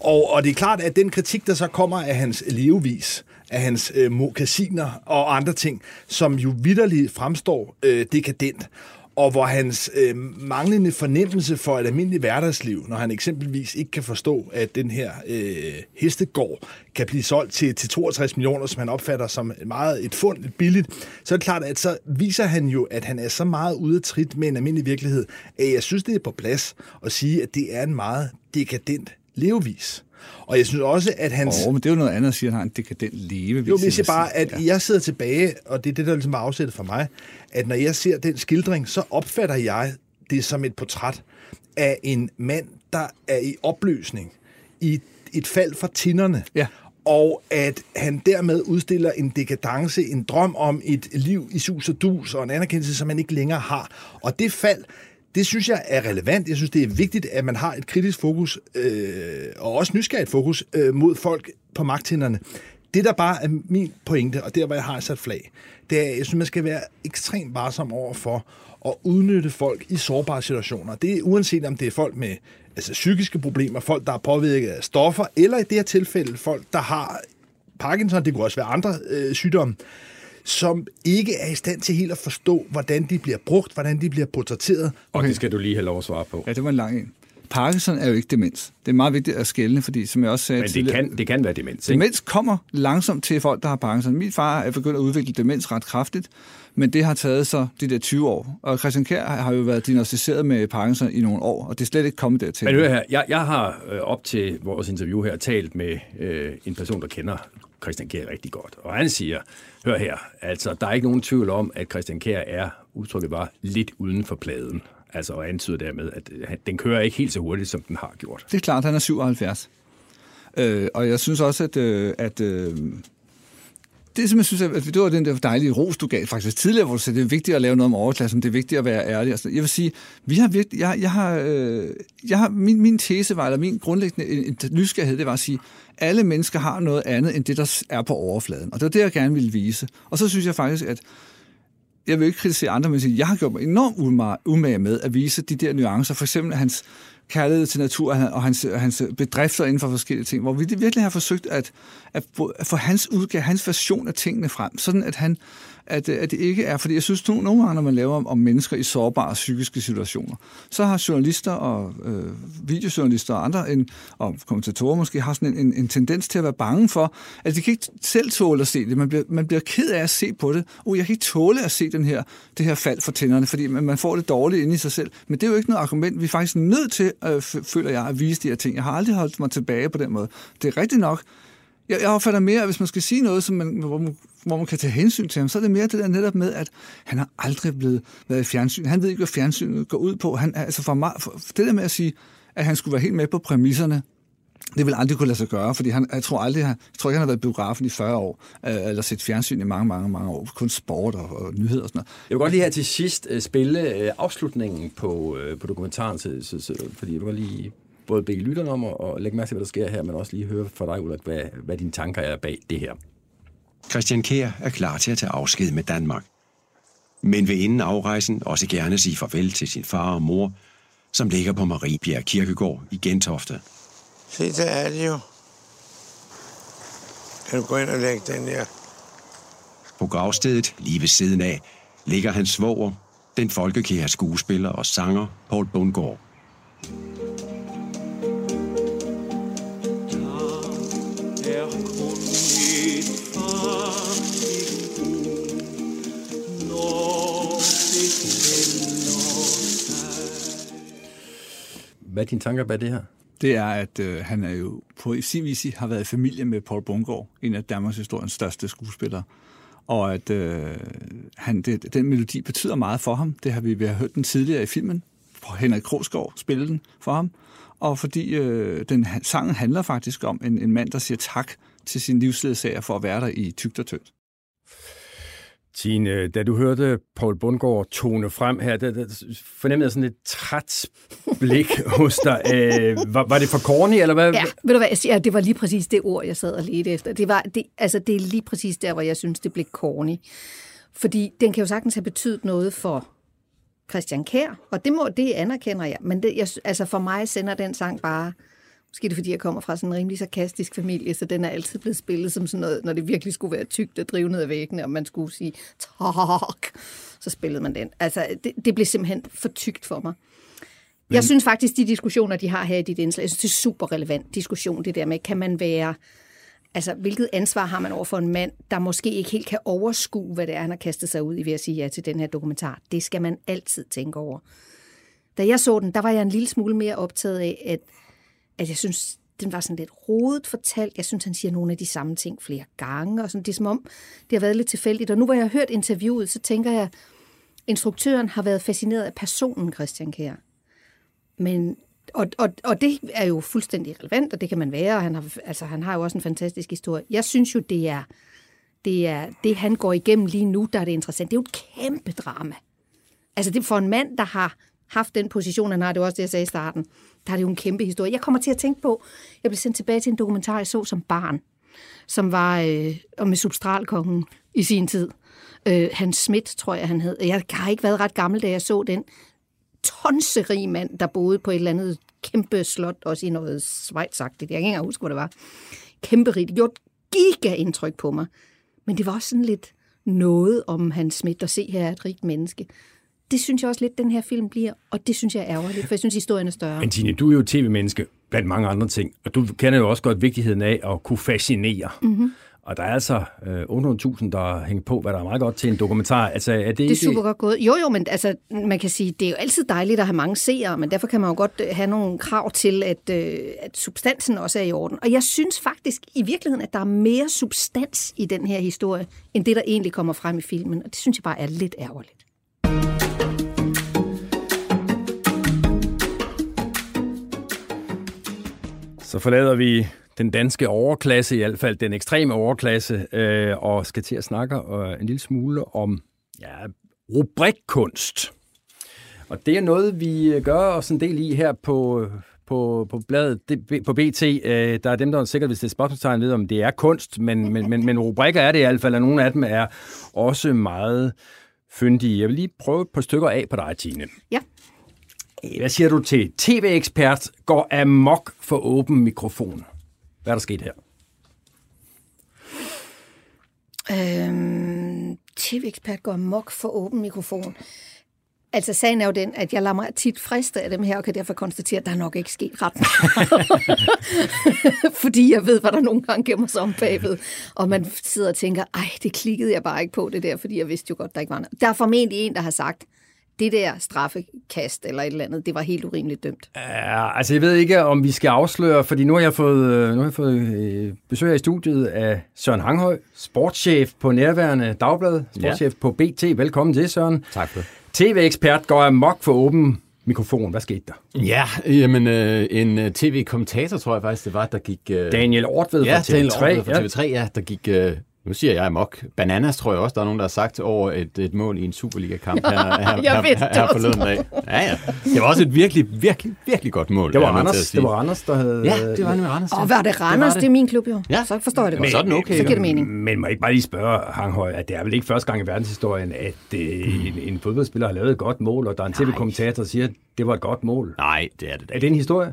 Og, og det er klart, at den kritik, der så kommer af hans levevis, af hans øh, mokasiner og andre ting, som jo vidderligt fremstår øh, dekadent, og hvor hans øh, manglende fornemmelse for et almindeligt hverdagsliv, når han eksempelvis ikke kan forstå, at den her øh, hestegård kan blive solgt til, til 62 millioner, som han opfatter som meget et fund, et billigt, så er det klart, at så viser han jo, at han er så meget ude af trit med en almindelig virkelighed, at jeg synes, det er på plads at sige, at det er en meget dekadent levevis. Og jeg synes også, at hans... Oh, men det er jo noget andet at sige, at han har en dekadent levevis. Jo, men jeg siger bare, at ja. jeg sidder tilbage, og det er det, der ligesom var afsættet for mig, at når jeg ser den skildring, så opfatter jeg det som et portræt af en mand, der er i opløsning, i et fald fra tinderne. Ja og at han dermed udstiller en dekadence, en drøm om et liv i sus og dus, og en anerkendelse, som man ikke længere har. Og det fald, det synes jeg er relevant. Jeg synes, det er vigtigt, at man har et kritisk fokus, øh, og også nysgerrigt fokus, øh, mod folk på magthinderne. Det, der bare er min pointe, og der, hvor jeg har sat flag, det er, at jeg synes, man skal være ekstremt varsom over for at udnytte folk i sårbare situationer. Det er uanset om det er folk med altså, psykiske problemer, folk, der er påvirket af stoffer, eller i det her tilfælde folk, der har Parkinson, det kunne også være andre øh, sygdomme som ikke er i stand til helt at forstå, hvordan de bliver brugt, hvordan de bliver portrætteret. Og det skal du lige have lov at svare på. Ja, det var en lang en. Parkinson er jo ikke demens. Det er meget vigtigt at skælne, fordi som jeg også sagde Men det kan, det kan være demens, ikke? Demens kommer langsomt til folk, der har Parkinson. Min far er begyndt at udvikle demens ret kraftigt, men det har taget så de der 20 år. Og Christian Kjær har jo været diagnostiseret med Parkinson i nogle år, og det er slet ikke kommet dertil. Men hør her, jeg, jeg har øh, op til vores interview her talt med øh, en person, der kender Christian Kjær rigtig godt. Og han siger, hør her, altså der er ikke nogen tvivl om, at Christian Kjær er, udtrykket var, lidt uden for pladen. Altså og antyder dermed, at øh, den kører ikke helt så hurtigt, som den har gjort. Det er klart, han er 77. Øh, og jeg synes også, at, øh, at øh, det, som jeg synes, at altså, det var den der dejlige ros, du gav faktisk tidligere, hvor du sagde, det er vigtigt at lave noget om overklassen, det er vigtigt at være ærlig. Altså, jeg vil sige, vi har virkelig, jeg, jeg har, øh, jeg har min, min tese var, eller min grundlæggende nysgerrighed, det var at sige, alle mennesker har noget andet, end det, der er på overfladen. Og det var det, jeg gerne ville vise. Og så synes jeg faktisk, at jeg vil ikke kritisere andre, men jeg har gjort mig enormt umage med at vise de der nuancer. For eksempel hans kærlighed til natur og hans, hans bedrifter inden for forskellige ting, hvor vi virkelig har forsøgt at, at få hans udgave, hans version af tingene frem, sådan at han at, øh, at det ikke er, fordi jeg synes, at nogle gange, når man laver om, om mennesker i sårbare psykiske situationer, så har journalister og øh, videojournalister og andre, en, og kommentatorer måske, har sådan en, en, en tendens til at være bange for, at de kan ikke selv tåle at se det. Man bliver, man bliver ked af at se på det. Uh, jeg kan ikke tåle at se den her, det her fald for tænderne, fordi man, man får det dårligt inde i sig selv. Men det er jo ikke noget argument. Vi er faktisk nødt til, øh, føler jeg, at vise de her ting. Jeg har aldrig holdt mig tilbage på den måde. Det er rigtigt nok, jeg, jeg opfatter mere, at hvis man skal sige noget, som man, hvor, man, hvor man kan tage hensyn til ham, så er det mere det der netop med, at han har aldrig blevet været i fjernsyn. Han ved ikke, hvad fjernsynet går ud på. Han, altså for, mig, for det der med at sige, at han skulle være helt med på præmisserne, det vil aldrig kunne lade sig gøre, fordi han, jeg tror aldrig, jeg tror ikke, han har været biografen i 40 år, øh, eller set fjernsyn i mange, mange, mange år. Kun sport og, og nyheder og sådan noget. Jeg vil godt lige her til sidst øh, spille øh, afslutningen på, på dokumentaren, så, så, så, fordi jeg vil godt lige både bede lytterne om at lægge mærke til, hvad der sker her, men også lige høre fra dig, Ulrik, hvad, hvad dine tanker er bag det her. Christian Kær er klar til at tage afsked med Danmark. Men vil inden afrejsen også gerne sige farvel til sin far og mor, som ligger på Mariebjerg Kirkegård i Gentofte. Se, der er det jo. Kan du gå ind og lægge den her? På gravstedet, lige ved siden af, ligger hans svoger, den folkekære skuespiller og sanger Paul Bundgaard. Hvad er dine tanker bag det her? Det er, at øh, han er jo på sin vis har været i familie med Paul Bungård, en af Danmarks historiens største skuespillere. Og at øh, han, det, den melodi betyder meget for ham. Det har vi, vi har hørt den tidligere i filmen. Henrik Krogsgaard spille den for ham. Og fordi øh, den sangen handler faktisk om en, en mand, der siger tak til sin livsledsager for at være der i tygt og tyndt. Tine, da du hørte Paul Bundgaard tone frem her, der, der fornemmede jeg sådan et træt blik [LAUGHS] hos dig. Øh, var, var det for corny, eller hvad? Ja, ved du hvad, jeg siger, det var lige præcis det ord, jeg sad og ledte efter. Det, var, det, altså, det er lige præcis der, hvor jeg synes, det blev corny. Fordi den kan jo sagtens have betydet noget for Christian Kær, og det, må, det anerkender jeg. Men det, jeg, altså for mig sender den sang bare Måske det fordi, jeg kommer fra sådan en rimelig sarkastisk familie, så den er altid blevet spillet som sådan noget, når det virkelig skulle være tygt og drive ned ad væggene, og man skulle sige tak, så spillede man den. Altså, det, det blev simpelthen for tygt for mig. Men... Jeg synes faktisk, de diskussioner, de har her i dit indslag, jeg synes, det er super relevant diskussion, det der med, kan man være... Altså, hvilket ansvar har man over for en mand, der måske ikke helt kan overskue, hvad det er, han har kastet sig ud i ved at sige ja til den her dokumentar? Det skal man altid tænke over. Da jeg så den, der var jeg en lille smule mere optaget af, at at jeg synes, den var sådan lidt rodet fortalt. Jeg synes, han siger nogle af de samme ting flere gange, og sådan, det er som om, det har været lidt tilfældigt. Og nu hvor jeg har hørt interviewet, så tænker jeg, instruktøren har været fascineret af personen Christian Kjær. Men, og, og, og det er jo fuldstændig relevant, og det kan man være, og han har, altså, han har jo også en fantastisk historie. Jeg synes jo, det er, det er det, han går igennem lige nu, der er det interessant. Det er jo et kæmpe drama. Altså det for en mand, der har haft den position, han har, det var også det, jeg sagde i starten, der er det jo en kæmpe historie. Jeg kommer til at tænke på, jeg blev sendt tilbage til en dokumentar, jeg så som barn, som var øh, med substralkongen i sin tid. Øh, Hans Schmidt, tror jeg, han hed. Jeg har ikke været ret gammel, da jeg så den tonserig mand, der boede på et eller andet kæmpe slot, også i noget svejtsagtigt. Jeg kan ikke engang huske, hvor det var. Kæmpe rigt. Det gjorde giga indtryk på mig. Men det var også sådan lidt noget om Hans Schmidt, at se her er et rigt menneske det synes jeg også lidt, den her film bliver, og det synes jeg er ærgerligt, for jeg synes, historien er større. Men Tine, du er jo tv-menneske blandt mange andre ting, og du kender jo også godt vigtigheden af at kunne fascinere. Mm-hmm. Og der er altså øh, 800.000, der hænger på, hvad der er meget godt til en dokumentar. Altså, er det, det er super godt gået. Jo, jo, men altså, man kan sige, det er jo altid dejligt at have mange seere, men derfor kan man jo godt øh, have nogle krav til, at, øh, at substansen også er i orden. Og jeg synes faktisk i virkeligheden, at der er mere substans i den her historie, end det, der egentlig kommer frem i filmen. Og det synes jeg bare er lidt ærgerligt. Så forlader vi den danske overklasse, i hvert fald den ekstreme overklasse, øh, og skal til at snakke øh, en lille smule om ja, rubrikkunst. Og det er noget, vi øh, gør os en del i her på, øh, på, på bladet, på BT. Øh, der er dem, der er sikkert, hvis det er spørgsmålstegn, ved, om det er kunst, men, men, men, men rubrikker er det i hvert fald, og nogle af dem er også meget fyndige. Jeg vil lige prøve et par stykker af på dig, Tine. Ja. Hvad siger du til tv-ekspert går amok for åben mikrofon? Hvad er der sket her? Øhm, tv-ekspert går amok for åben mikrofon. Altså, sagen er jo den, at jeg lader mig tit friste af dem her, og kan derfor konstatere, at der nok ikke sket ret. [LAUGHS] Fordi jeg ved, hvad der nogle gange gemmer sig om bagved. Og man sidder og tænker, ej, det klikkede jeg bare ikke på det der, fordi jeg vidste jo godt, der ikke var noget. Der er formentlig en, der har sagt, det der straffekast eller et eller andet, det var helt urimeligt dømt. Ja, altså jeg ved ikke, om vi skal afsløre, fordi nu har jeg fået, øh, nu har jeg fået øh, besøg af i studiet af Søren Hanghøj, sportschef på Nærværende Dagblad, sportschef ja. på BT. Velkommen til, Søren. Tak for TV-ekspert går amok for åben mikrofon. Hvad skete der? Ja, jamen øh, en tv-kommentator, tror jeg faktisk, det var, der gik... Øh... Daniel Ortved ja, fra TV3. Daniel Ortved fra TV3, ja. ja, der gik... Øh nu siger jeg amok. Bananas tror jeg også, der er nogen, der har sagt over et, et mål i en Superliga-kamp her, [LAUGHS] her, her, her, her forleden dag. Ja, ja. Det var også et virkelig, virkelig, virkelig godt mål. Det var, Randers, det var Randers, der havde... Ja, det var nemlig Randers. Og var det Randers? Det, var det. det er min klub jo. Ja. Så forstår jeg det godt. Men, sådan okay. Så giver det mening. Men må jeg ikke bare lige spørge Hanghøj, at det er vel ikke første gang i verdenshistorien, at øh, en, en fodboldspiller har lavet et godt mål, og der er en tv-kommentator, der siger, at det var et godt mål. Nej, det er det da. Er det en historie?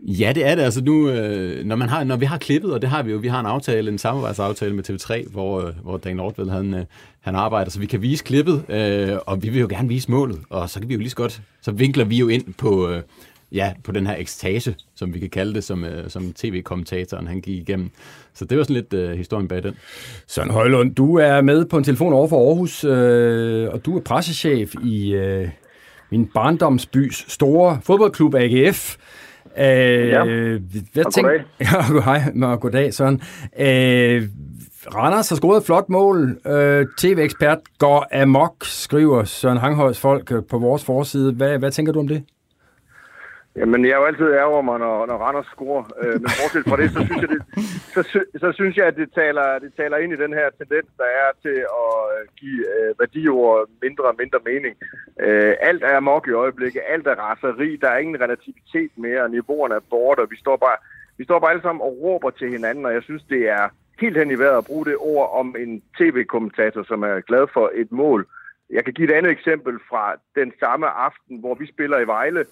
Ja, det er det. Altså nu, øh, når, man har, når vi har klippet, og det har vi jo, vi har en aftale, en samarbejdsaftale med TV3, hvor, øh, hvor Dan Nordved, han, øh, han arbejder, så vi kan vise klippet, øh, og vi vil jo gerne vise målet, og så kan vi jo lige så godt, så vinkler vi jo ind på, øh, ja, på den her ekstase, som vi kan kalde det, som, øh, som tv-kommentatoren han gik igennem. Så det var sådan lidt øh, historien bag den. Søren Højlund, du er med på en telefon over for Aarhus, øh, og du er pressechef i øh, min barndomsbys store fodboldklub AGF. Øh, ja, hvad og tænk... goddag. [LAUGHS] Ja, hej, og goddag, Søren. Øh, Randers har scoret et flot mål. Øh, TV-ekspert går amok, skriver Søren Hanghøjs folk øh, på vores forside. Hvad, hvad tænker du om det? Jamen, jeg er jo altid ærger mig, når, når Randers scorer. Øh, men bortset fra det, så synes jeg, det, så, sy- så synes jeg, at det taler, det taler ind i den her tendens, der er til at øh, give øh, værdiord mindre og mindre mening. Øh, alt er mok i øjeblikket. Alt er raseri. Der er ingen relativitet mere. Niveauerne er borte, og vi står bare, vi står bare alle sammen og råber til hinanden, og jeg synes, det er helt hen i vejret at bruge det ord om en tv-kommentator, som er glad for et mål. Jeg kan give et andet eksempel fra den samme aften, hvor vi spiller i Vejle,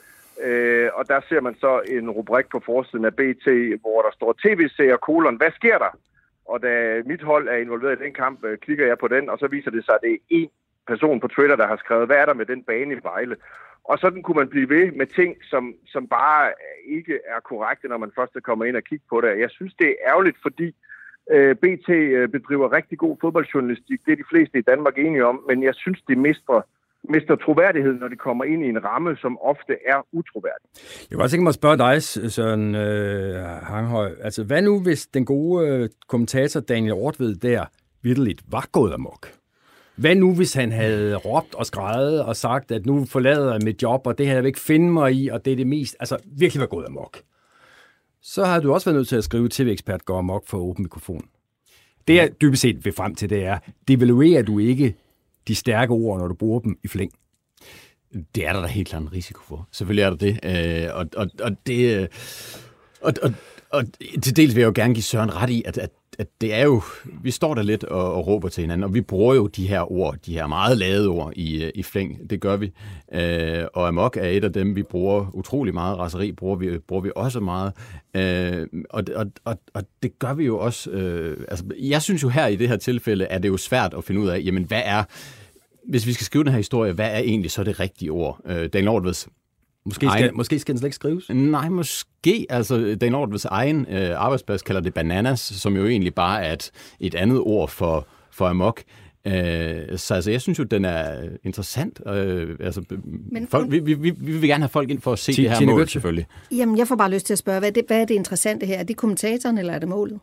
øh, og der ser man så en rubrik på forsiden af BT, hvor der står tv-serier, kolon, hvad sker der? Og da mit hold er involveret i den kamp, øh, klikker jeg på den, og så viser det sig, at det er en person på Twitter, der har skrevet, hvad er der med den bane i Vejle? Og sådan kunne man blive ved med ting, som, som bare ikke er korrekte, når man først kommer ind og kigger på det. Jeg synes, det er ærgerligt, fordi øh, BT øh, bedriver rigtig god fodboldjournalistik. Det er de fleste i Danmark enige om, men jeg synes, det mister, mister troværdighed, når det kommer ind i en ramme, som ofte er utroværdig. Jeg kunne også tænke mig at spørge dig, Søren øh, Hanghøj. Altså, hvad nu, hvis den gode øh, kommentator Daniel Ortved der vidderligt var gået amok? Hvad nu, hvis han havde råbt og skrejet og sagt, at nu forlader jeg mit job, og det her jeg vil ikke finde mig i, og det er det mest, altså virkelig var gået amok. Så har du også været nødt til at skrive TV-ekspert går amok for åben mikrofon. Det jeg dybest set vil frem til, det er, devaluerer du ikke de stærke ord, når du bruger dem i flæng? Det er der da helt klart en risiko for. Selvfølgelig er der det. Øh, og, og, og det... Øh, og, og, og til dels vil jeg jo gerne give Søren ret i, at, at, at det er jo, vi står der lidt og, og råber til hinanden, og vi bruger jo de her ord, de her meget lade ord i, øh, i flæng, det gør vi. Øh, og Amok er et af dem, vi bruger utrolig meget, raseri bruger vi, bruger vi også meget, øh, og, og, og, og det gør vi jo også, øh, altså jeg synes jo her i det her tilfælde, er det jo svært at finde ud af, jamen hvad er, hvis vi skal skrive den her historie, hvad er egentlig så det rigtige ord? Øh, Daniel Nordveds Måske skal, egen, måske skal den slet ikke skrives? Nej, måske. Altså, Dan Nordveds egen øh, arbejdsplads kalder det bananas, som jo egentlig bare er et, et andet ord for, for amok. Øh, så altså, jeg synes jo, den er interessant. Øh, altså, Men, folk, vi, vi, vi, vi vil gerne have folk ind for at se T- det her mål, selvfølgelig. Jamen, jeg får bare lyst til at spørge, hvad er det, hvad er det interessante her? Er det kommentatoren, eller er det målet?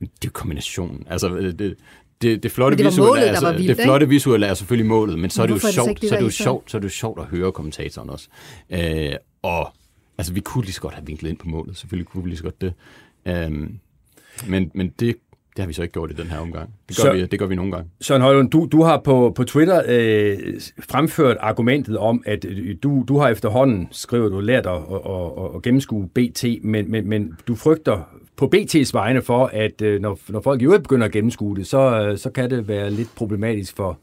Det er kombinationen. Altså, det, det, det flotte det visuelle, målet, altså, vildt, det flotte visuelle er selvfølgelig målet, men så er det jo sjovt, det, så er det jo sjovt, så er det jo sjovt at høre kommentatoren også. Øh, og altså, vi kunne lige så godt have vinklet ind på målet, selvfølgelig kunne vi lige så godt det. Øh, men, men det, det har vi så ikke gjort i den her omgang. Det gør, så, vi, det gør vi nogle gange. Søren Højlund, du, du har på, på Twitter øh, fremført argumentet om, at du, du har efterhånden, skriver du, lært at, at, at, at gennemskue BT, men, men, men du frygter på BT's vegne for, at øh, når, når folk i øvrigt begynder at gennemskue det, så, øh, så kan det være lidt problematisk for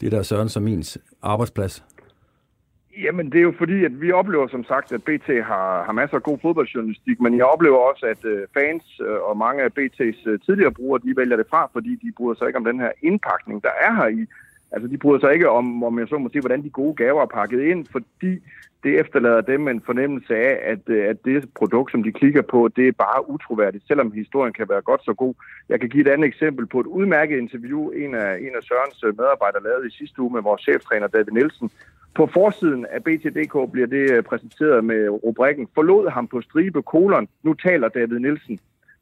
det, der er Søren som ens arbejdsplads. Jamen, det er jo fordi, at vi oplever som sagt, at BT har, har masser af god fodboldjournalistik, men jeg oplever også, at øh, fans øh, og mange af BT's øh, tidligere brugere, de vælger det fra, fordi de bryder sig ikke om den her indpakning, der er her i. Altså, de bryder sig ikke om, om jeg så må sige, hvordan de gode gaver er pakket ind, fordi det efterlader dem en fornemmelse af, at, øh, at det produkt, som de klikker på, det er bare utroværdigt, selvom historien kan være godt så god. Jeg kan give et andet eksempel på et udmærket interview, en af, en af Sørens øh, medarbejdere lavede i sidste uge med vores cheftræner David Nielsen. På forsiden af BTDK bliver det øh, præsenteret med rubrikken Forlod ham på stribe kolon, nu taler David Nielsen.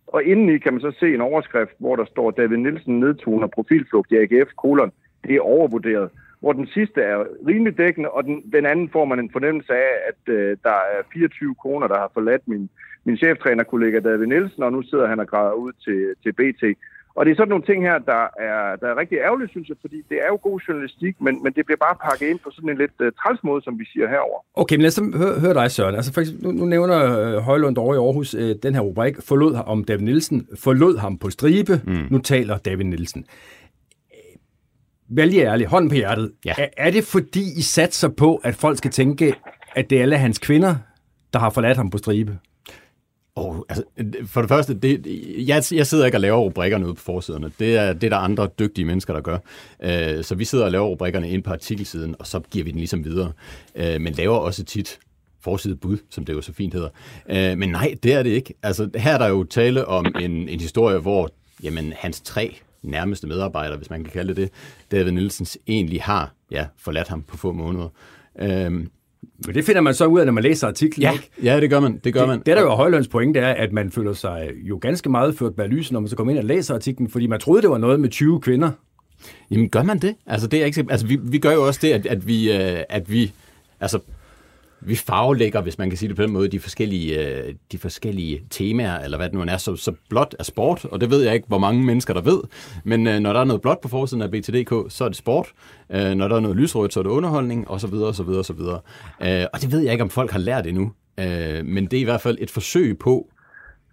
Og indeni kan man så se en overskrift, hvor der står David Nielsen nedtoner profilflugt i AGF kolon. Det er overvurderet hvor den sidste er rimelig dækkende, og den, den anden får man en fornemmelse af, at øh, der er 24 kroner, der har forladt min, min cheftrænerkollega David Nielsen, og nu sidder han og græder ud til, til BT. Og det er sådan nogle ting her, der er, der er rigtig ærgerligt, synes jeg, fordi det er jo god journalistik, men, men det bliver bare pakket ind på sådan en lidt uh, træls måde, som vi siger herover. Okay, men lad os høre, høre dig, Søren. Altså, for eksempel, nu, nu nævner uh, Højlund over i Aarhus uh, den her rubrik, forlod om David Nielsen, forlod ham på stribe, mm. nu taler David Nielsen. Vælg ærligt, hånden på hjertet. Ja. Er, er det fordi, I satser på, at folk skal tænke, at det er alle hans kvinder, der har forladt ham på stribe? Oh, altså, for det første, det, jeg, jeg sidder ikke og laver rubrikkerne ude på forsiderne. Det er, det er der andre dygtige mennesker, der gør. Uh, så vi sidder og laver rubrikkerne ind på artikelsiden, og så giver vi den ligesom videre. Uh, men laver også tit forside bud, som det jo så fint hedder. Øh, men nej, det er det ikke. Altså, her er der jo tale om en, en historie, hvor jamen, hans tre nærmeste medarbejdere, hvis man kan kalde det det, David Nielsens egentlig har ja, forladt ham på få måneder. Øhm, men det finder man så ud af, når man læser artiklen, ja, ikke? Ja, det gør man. Det, gør det, man. det, der jo er Højlunds pointe, er, at man føler sig jo ganske meget ført bag lyset, når man så kommer ind og læser artiklen, fordi man troede, det var noget med 20 kvinder. Jamen, gør man det? Altså, det er ikke, altså vi, vi gør jo også det, at, at vi, øh, at vi altså, vi farvelægger, hvis man kan sige det på den måde, de forskellige, øh, de forskellige temaer, eller hvad det nu er, så, så blot er sport, og det ved jeg ikke, hvor mange mennesker, der ved, men øh, når der er noget blot på forsiden af BTDK, så er det sport, øh, når der er noget lysrødt, så er det underholdning, og så videre, og så videre, og så videre. Øh, og det ved jeg ikke, om folk har lært endnu, øh, men det er i hvert fald et forsøg på,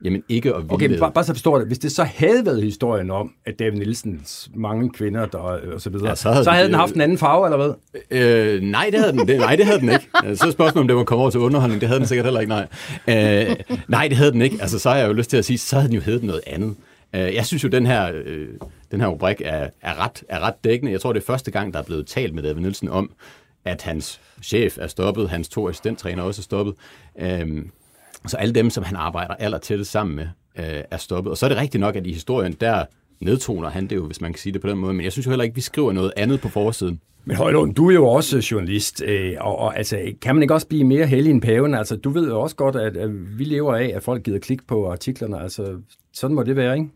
Jamen ikke at Okay, men bare, bare så forstår det. Hvis det så havde været historien om, at David Nielsens mange kvinder der, og så videre, ja, så havde, så havde den, den haft en anden farve, eller hvad? Øh, nej, det havde den, det, nej, det havde den ikke. Så er spørgsmålet, om det var kommet over til underholdning. Det havde den sikkert heller ikke, nej. Øh, nej, det havde den ikke. Altså, så har jeg jo lyst til at sige, så havde den jo heddet noget andet. Øh, jeg synes jo, den her, øh, den her rubrik er, er, ret, er ret dækkende. Jeg tror, det er første gang, der er blevet talt med David Nielsen om, at hans chef er stoppet, hans to assistenttræner også er stoppet. Øh, så alle dem, som han arbejder aller tættest sammen med, øh, er stoppet. Og så er det rigtigt nok, at i historien, der nedtoner han det jo, hvis man kan sige det på den måde. Men jeg synes jo heller ikke, vi skriver noget andet på forsiden. Men Højlund, du er jo også journalist, øh, og, og altså, kan man ikke også blive mere heldig end paven? Altså, du ved jo også godt, at, at vi lever af, at folk gider klik på artiklerne. Altså, sådan må det være, ikke?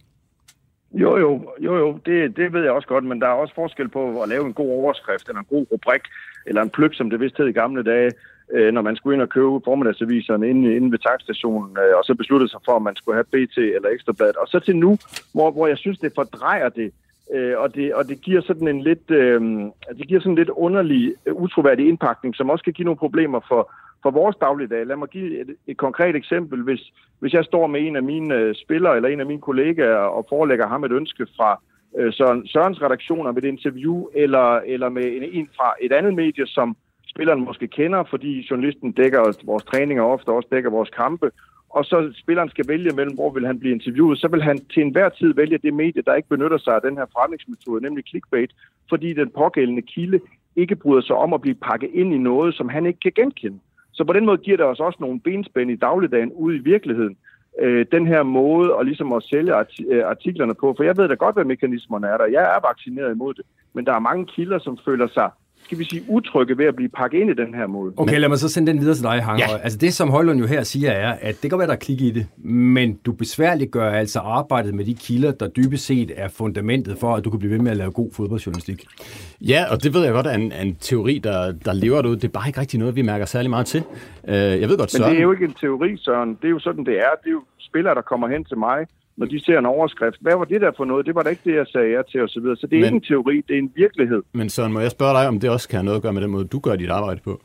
Jo, jo, jo, jo, det, det ved jeg også godt, men der er også forskel på at lave en god overskrift, eller en god rubrik, eller en pløk, som det vist hed i gamle dage, øh, når man skulle ind og købe formiddagsaviserne inde, inde ved tankstationen, øh, og så besluttede sig for, om man skulle have BT eller Ekstrabladet. Og så til nu, hvor, hvor jeg synes, det fordrejer det, øh, og, det, og det giver sådan en lidt, øh, det giver sådan en lidt underlig, øh, utroværdig indpakning, som også kan give nogle problemer for, for vores dagligdag. Lad mig give et, et konkret eksempel. Hvis, hvis jeg står med en af mine øh, spillere eller en af mine kollegaer og forelægger ham et ønske fra øh, Søren, Sørens redaktioner ved et interview, eller, eller med en, en fra et andet medie, som spilleren måske kender, fordi journalisten dækker vores træninger ofte også dækker vores kampe, og så spilleren skal vælge mellem, hvor vil han blive interviewet, så vil han til enhver tid vælge det medie, der ikke benytter sig af den her fremlægsmetode, nemlig clickbait, fordi den pågældende kilde ikke bryder sig om at blive pakket ind i noget, som han ikke kan genkende. Så på den måde giver det os også nogle benspænd i dagligdagen ude i virkeligheden. Øh, den her måde at, ligesom at sælge øh, artiklerne på, for jeg ved da godt, hvad mekanismerne er der. Jeg er vaccineret imod det, men der er mange kilder, som føler sig skal vi sige, utrygge ved at blive pakket ind i den her måde. Okay, lad mig så sende den videre til dig, Hang. Ja. Altså det, som Højlund jo her siger, er, at det kan være, der er klik i det, men du besværligt gør altså arbejdet med de kilder, der dybest set er fundamentet for, at du kan blive ved med at lave god fodboldjournalistik. Ja, og det ved jeg godt er en, en teori, der, der lever derude. Det er bare ikke rigtig noget, vi mærker særlig meget til. Uh, jeg ved godt, Søren... Men det er jo ikke en teori, Søren. Det er jo sådan, det er. Det er jo spillere, der kommer hen til mig, når de ser en overskrift. Hvad var det der for noget? Det var da ikke det, jeg sagde ja til osv. Så, videre. så det er men, ikke en teori, det er en virkelighed. Men så må jeg spørge dig, om det også kan have noget at gøre med den måde, du gør dit arbejde på?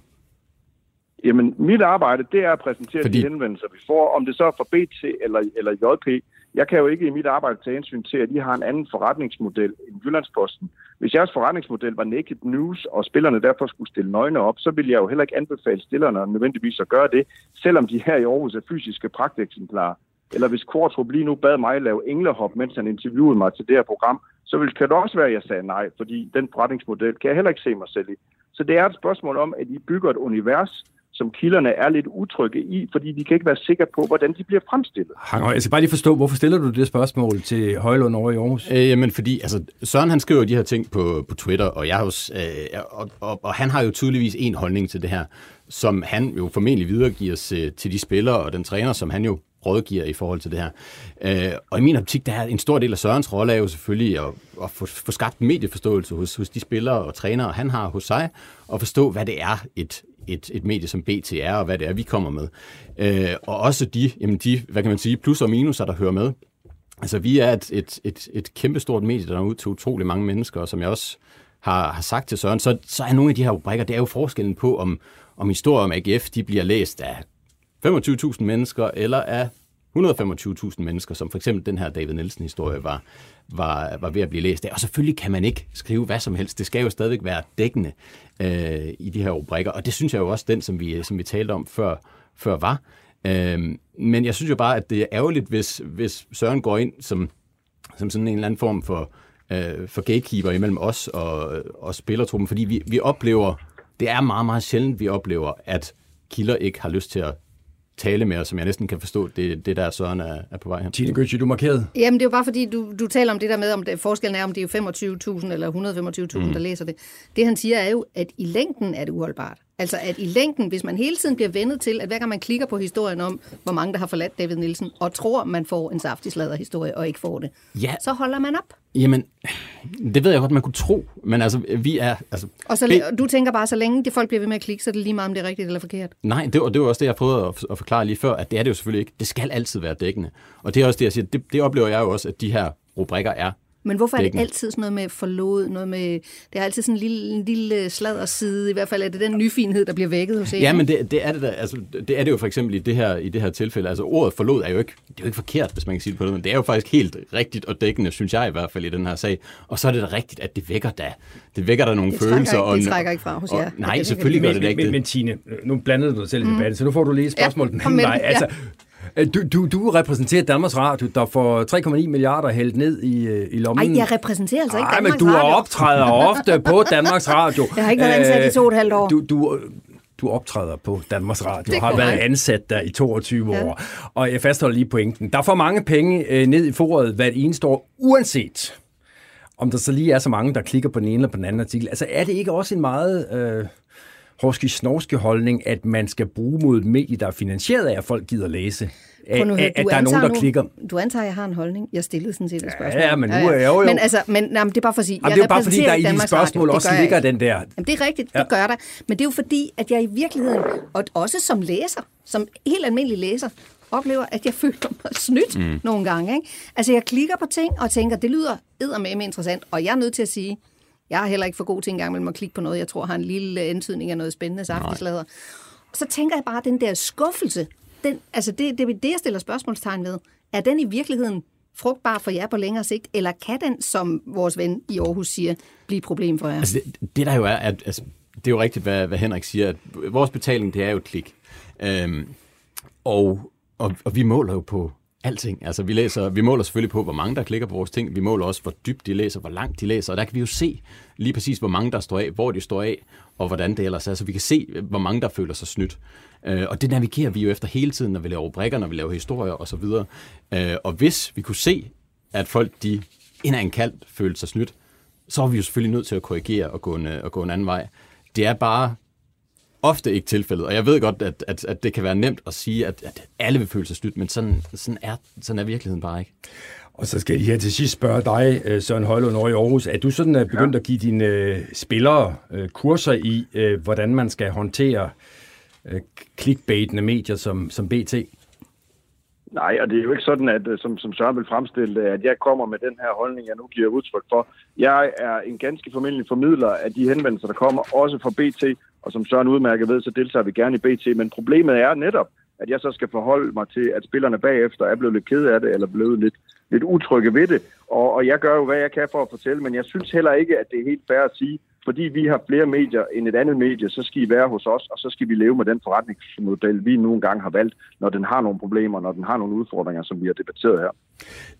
Jamen, mit arbejde, det er at præsentere Fordi... de henvendelser, vi får. Om det så er for BT eller, eller JP. Jeg kan jo ikke i mit arbejde tage hensyn til, at de har en anden forretningsmodel end Jyllandsposten. Hvis jeres forretningsmodel var naked news, og spillerne derfor skulle stille nøgne op, så ville jeg jo heller ikke anbefale stillerne nødvendigvis at gøre det, selvom de her i Aarhus er fysiske pragteksemplarer eller hvis Kvartrup lige nu bad mig lave englehop, mens han interviewede mig til det her program, så ville, kan det også være, at jeg sagde nej, fordi den forretningsmodel kan jeg heller ikke se mig selv i. Så det er et spørgsmål om, at I bygger et univers, som kilderne er lidt utrygge i, fordi de kan ikke være sikre på, hvordan de bliver fremstillet. Jeg skal bare lige forstå, hvorfor stiller du det spørgsmål til Højlund over i Aarhus? Øh, jamen, fordi altså, Søren han skriver de her ting på, på Twitter, og, jeg hos, øh, og, og, og han har jo tydeligvis en holdning til det her, som han jo formentlig videregiver øh, til de spillere og den træner, som han jo rådgiver i forhold til det her. Øh, og i min optik, der er en stor del af Sørens rolle er jo selvfølgelig at, at få, få skabt medieforståelse hos, hos de spillere og trænere, han har hos sig, og forstå, hvad det er, et, et, et medie som BT er, og hvad det er, vi kommer med. Øh, og også de, jamen de, hvad kan man sige, plus og minuser, der hører med. Altså, vi er et, et, et, et kæmpestort medie, der er ud til utrolig mange mennesker, og som jeg også har, har sagt til Søren, så, så er nogle af de her rubrikker, det er jo forskellen på, om, om historier om AGF, de bliver læst af 25.000 mennesker, eller af 125.000 mennesker, som for eksempel den her David Nielsen-historie var, var, var ved at blive læst af. Og selvfølgelig kan man ikke skrive hvad som helst. Det skal jo stadigvæk være dækkende øh, i de her rubrikker, og det synes jeg jo også den, som vi, som vi talte om før, før var. Øh, men jeg synes jo bare, at det er ærgerligt, hvis, hvis Søren går ind som, som sådan en eller anden form for, øh, for gatekeeper imellem os og, og spillertruppen, fordi vi, vi oplever, det er meget, meget sjældent, vi oplever, at kilder ikke har lyst til at tale med os, som jeg næsten kan forstå, det, det der Søren er, er på vej hen. Tine Gøtje, du markerede. Jamen, det er jo bare fordi, du, du taler om det der med, om det, forskellen er, om det er 25.000 eller 125.000, mm. der læser det. Det han siger er jo, at i længden er det uholdbart. Altså at i længden, hvis man hele tiden bliver vendet til, at hver gang man klikker på historien om, hvor mange der har forladt David Nielsen, og tror, man får en saftig historie og ikke får det, Ja. så holder man op. Jamen, det ved jeg godt, man kunne tro, men altså, vi er... Altså, Og så, det- du tænker bare, så længe det folk bliver ved med at klikke, så er det lige meget, om det er rigtigt eller forkert. Nej, det, og det var også det, jeg prøvede at, at forklare lige før, at det er det jo selvfølgelig ikke. Det skal altid være dækkende. Og det er også det, jeg siger, det, det oplever jeg jo også, at de her rubrikker er. Men hvorfor er det altid sådan noget med forlod, noget med, det er altid sådan en lille, en lille sladderside, i hvert fald er det den nyfinhed, der bliver vækket hos en. Ja, men det, det, er det, der, altså, det er det jo for eksempel i det her, i det her tilfælde. Altså ordet forlod er jo ikke, det er jo ikke forkert, hvis man kan sige det på den måde. Det er jo faktisk helt rigtigt og dækkende, synes jeg i hvert fald i den her sag. Og så er det da rigtigt, at det vækker da. Det vækker der nogle Det følelser. ikke- og, det trækker ikke fra hos jer. og, Nej, det selvfølgelig gør men, det da ikke men, det. men Tine, nu blandede du dig selv i debatten, så nu får du lige et spørgsmål Ja, den anden vej. det, ja. Altså, øh, du, du, du repræsenterer Danmarks Radio, der får 3,9 milliarder hældt ned i, øh, i lommen. Ej, jeg repræsenterer altså ikke Ej, men Danmarks du Radio. optræder ofte på Danmarks Radio. Jeg har ikke været ansat i to og et halvt år. Du, du, du optræder på Danmarks Radio Det har været korrekt. ansat der i 22 Ja. år. Og jeg fastholder lige pointen. Der får mange penge øh, ned i foråret hvert eneste år, uanset om der så lige er så mange, der klikker på den ene eller på den anden artikel. Altså er det ikke også en meget øh, snorske holdning, at man skal bruge mod et medie, der er finansieret af, at folk gider læse? At, nu at at, der er nogen, antager der nu- klikker. Du antager, at jeg har en holdning. Jeg stillede sådan set et spørgsmål. Ja, men nu er jeg jo- jo. Men, altså, men nej, men det er bare for at sige, Jamen, jeg det er bare fordi, der i dine spørgsmål også ligger ikke. den der... Jamen, det er rigtigt, Ja. det gør der. Men det er jo fordi, at jeg i virkeligheden, og også som læser, som helt almindelig læser, oplever, at jeg [LAUGHS] føler mig snydt mm. nogle gange. Ikke? Altså, jeg klikker på ting og tænker, det lyder eddermame interessant, og jeg er nødt til at sige, jeg er heller ikke for god til engang mellem at klikke på noget, jeg tror har en lille antydning af noget spændende saftesladder. Så tænker jeg bare, at den der skuffelse, den, altså det, det er det, jeg stiller spørgsmålstegn ved. Er den i virkeligheden frugtbar for jer på længere sigt, eller kan den, som vores ven i Aarhus siger, blive et problem for jer? Altså det, det der jo er, at, altså, det er jo rigtigt, hvad, hvad Henrik siger, at vores betaling, det er jo et klik. Øhm, og, og, og vi måler jo på alting. Altså vi, læser, vi måler selvfølgelig på, hvor mange der klikker på vores ting. Vi måler også, hvor dybt de læser, hvor langt de læser. Og der kan vi jo se lige præcis, hvor mange der står af, hvor de står af, og hvordan det ellers er. Så vi kan se, hvor mange der føler sig snydt. Øh, og det navigerer vi jo efter hele tiden, når vi laver brikker, når vi laver historier osv. Øh, og hvis vi kunne se, at folk de inden af en følte sig snydt, så er vi jo selvfølgelig nødt til at korrigere og gå en, øh, og gå en anden vej. Det er bare ofte ikke tilfældet, og jeg ved godt, at, at, at det kan være nemt at sige, at, at alle vil føle sig snydt, men sådan, sådan, er, sådan er virkeligheden bare ikke. Og så skal jeg lige her til sidst spørge dig, øh, Søren Højlund over i Aarhus. Er du sådan øh, begyndt ja. at give dine øh, spillere øh, kurser i, øh, hvordan man skal håndtere øh, clickbaitende medier som, som BT? Nej, og det er jo ikke sådan, at som, som Søren vil fremstille at jeg kommer med den her holdning, jeg nu giver udtryk for. Jeg er en ganske formidlelig formidler af de henvendelser, der kommer, også fra BT, og som Søren udmærket ved, så deltager vi gerne i BT. Men problemet er netop, at jeg så skal forholde mig til, at spillerne bagefter er blevet lidt ked af det, eller blevet lidt, lidt utrygge ved det. Og, og jeg gør jo, hvad jeg kan for at fortælle, men jeg synes heller ikke, at det er helt fair at sige, fordi vi har flere medier end et andet medie, så skal I være hos os, og så skal vi leve med den forretningsmodel, vi nu engang har valgt, når den har nogle problemer, når den har nogle udfordringer, som vi har debatteret her.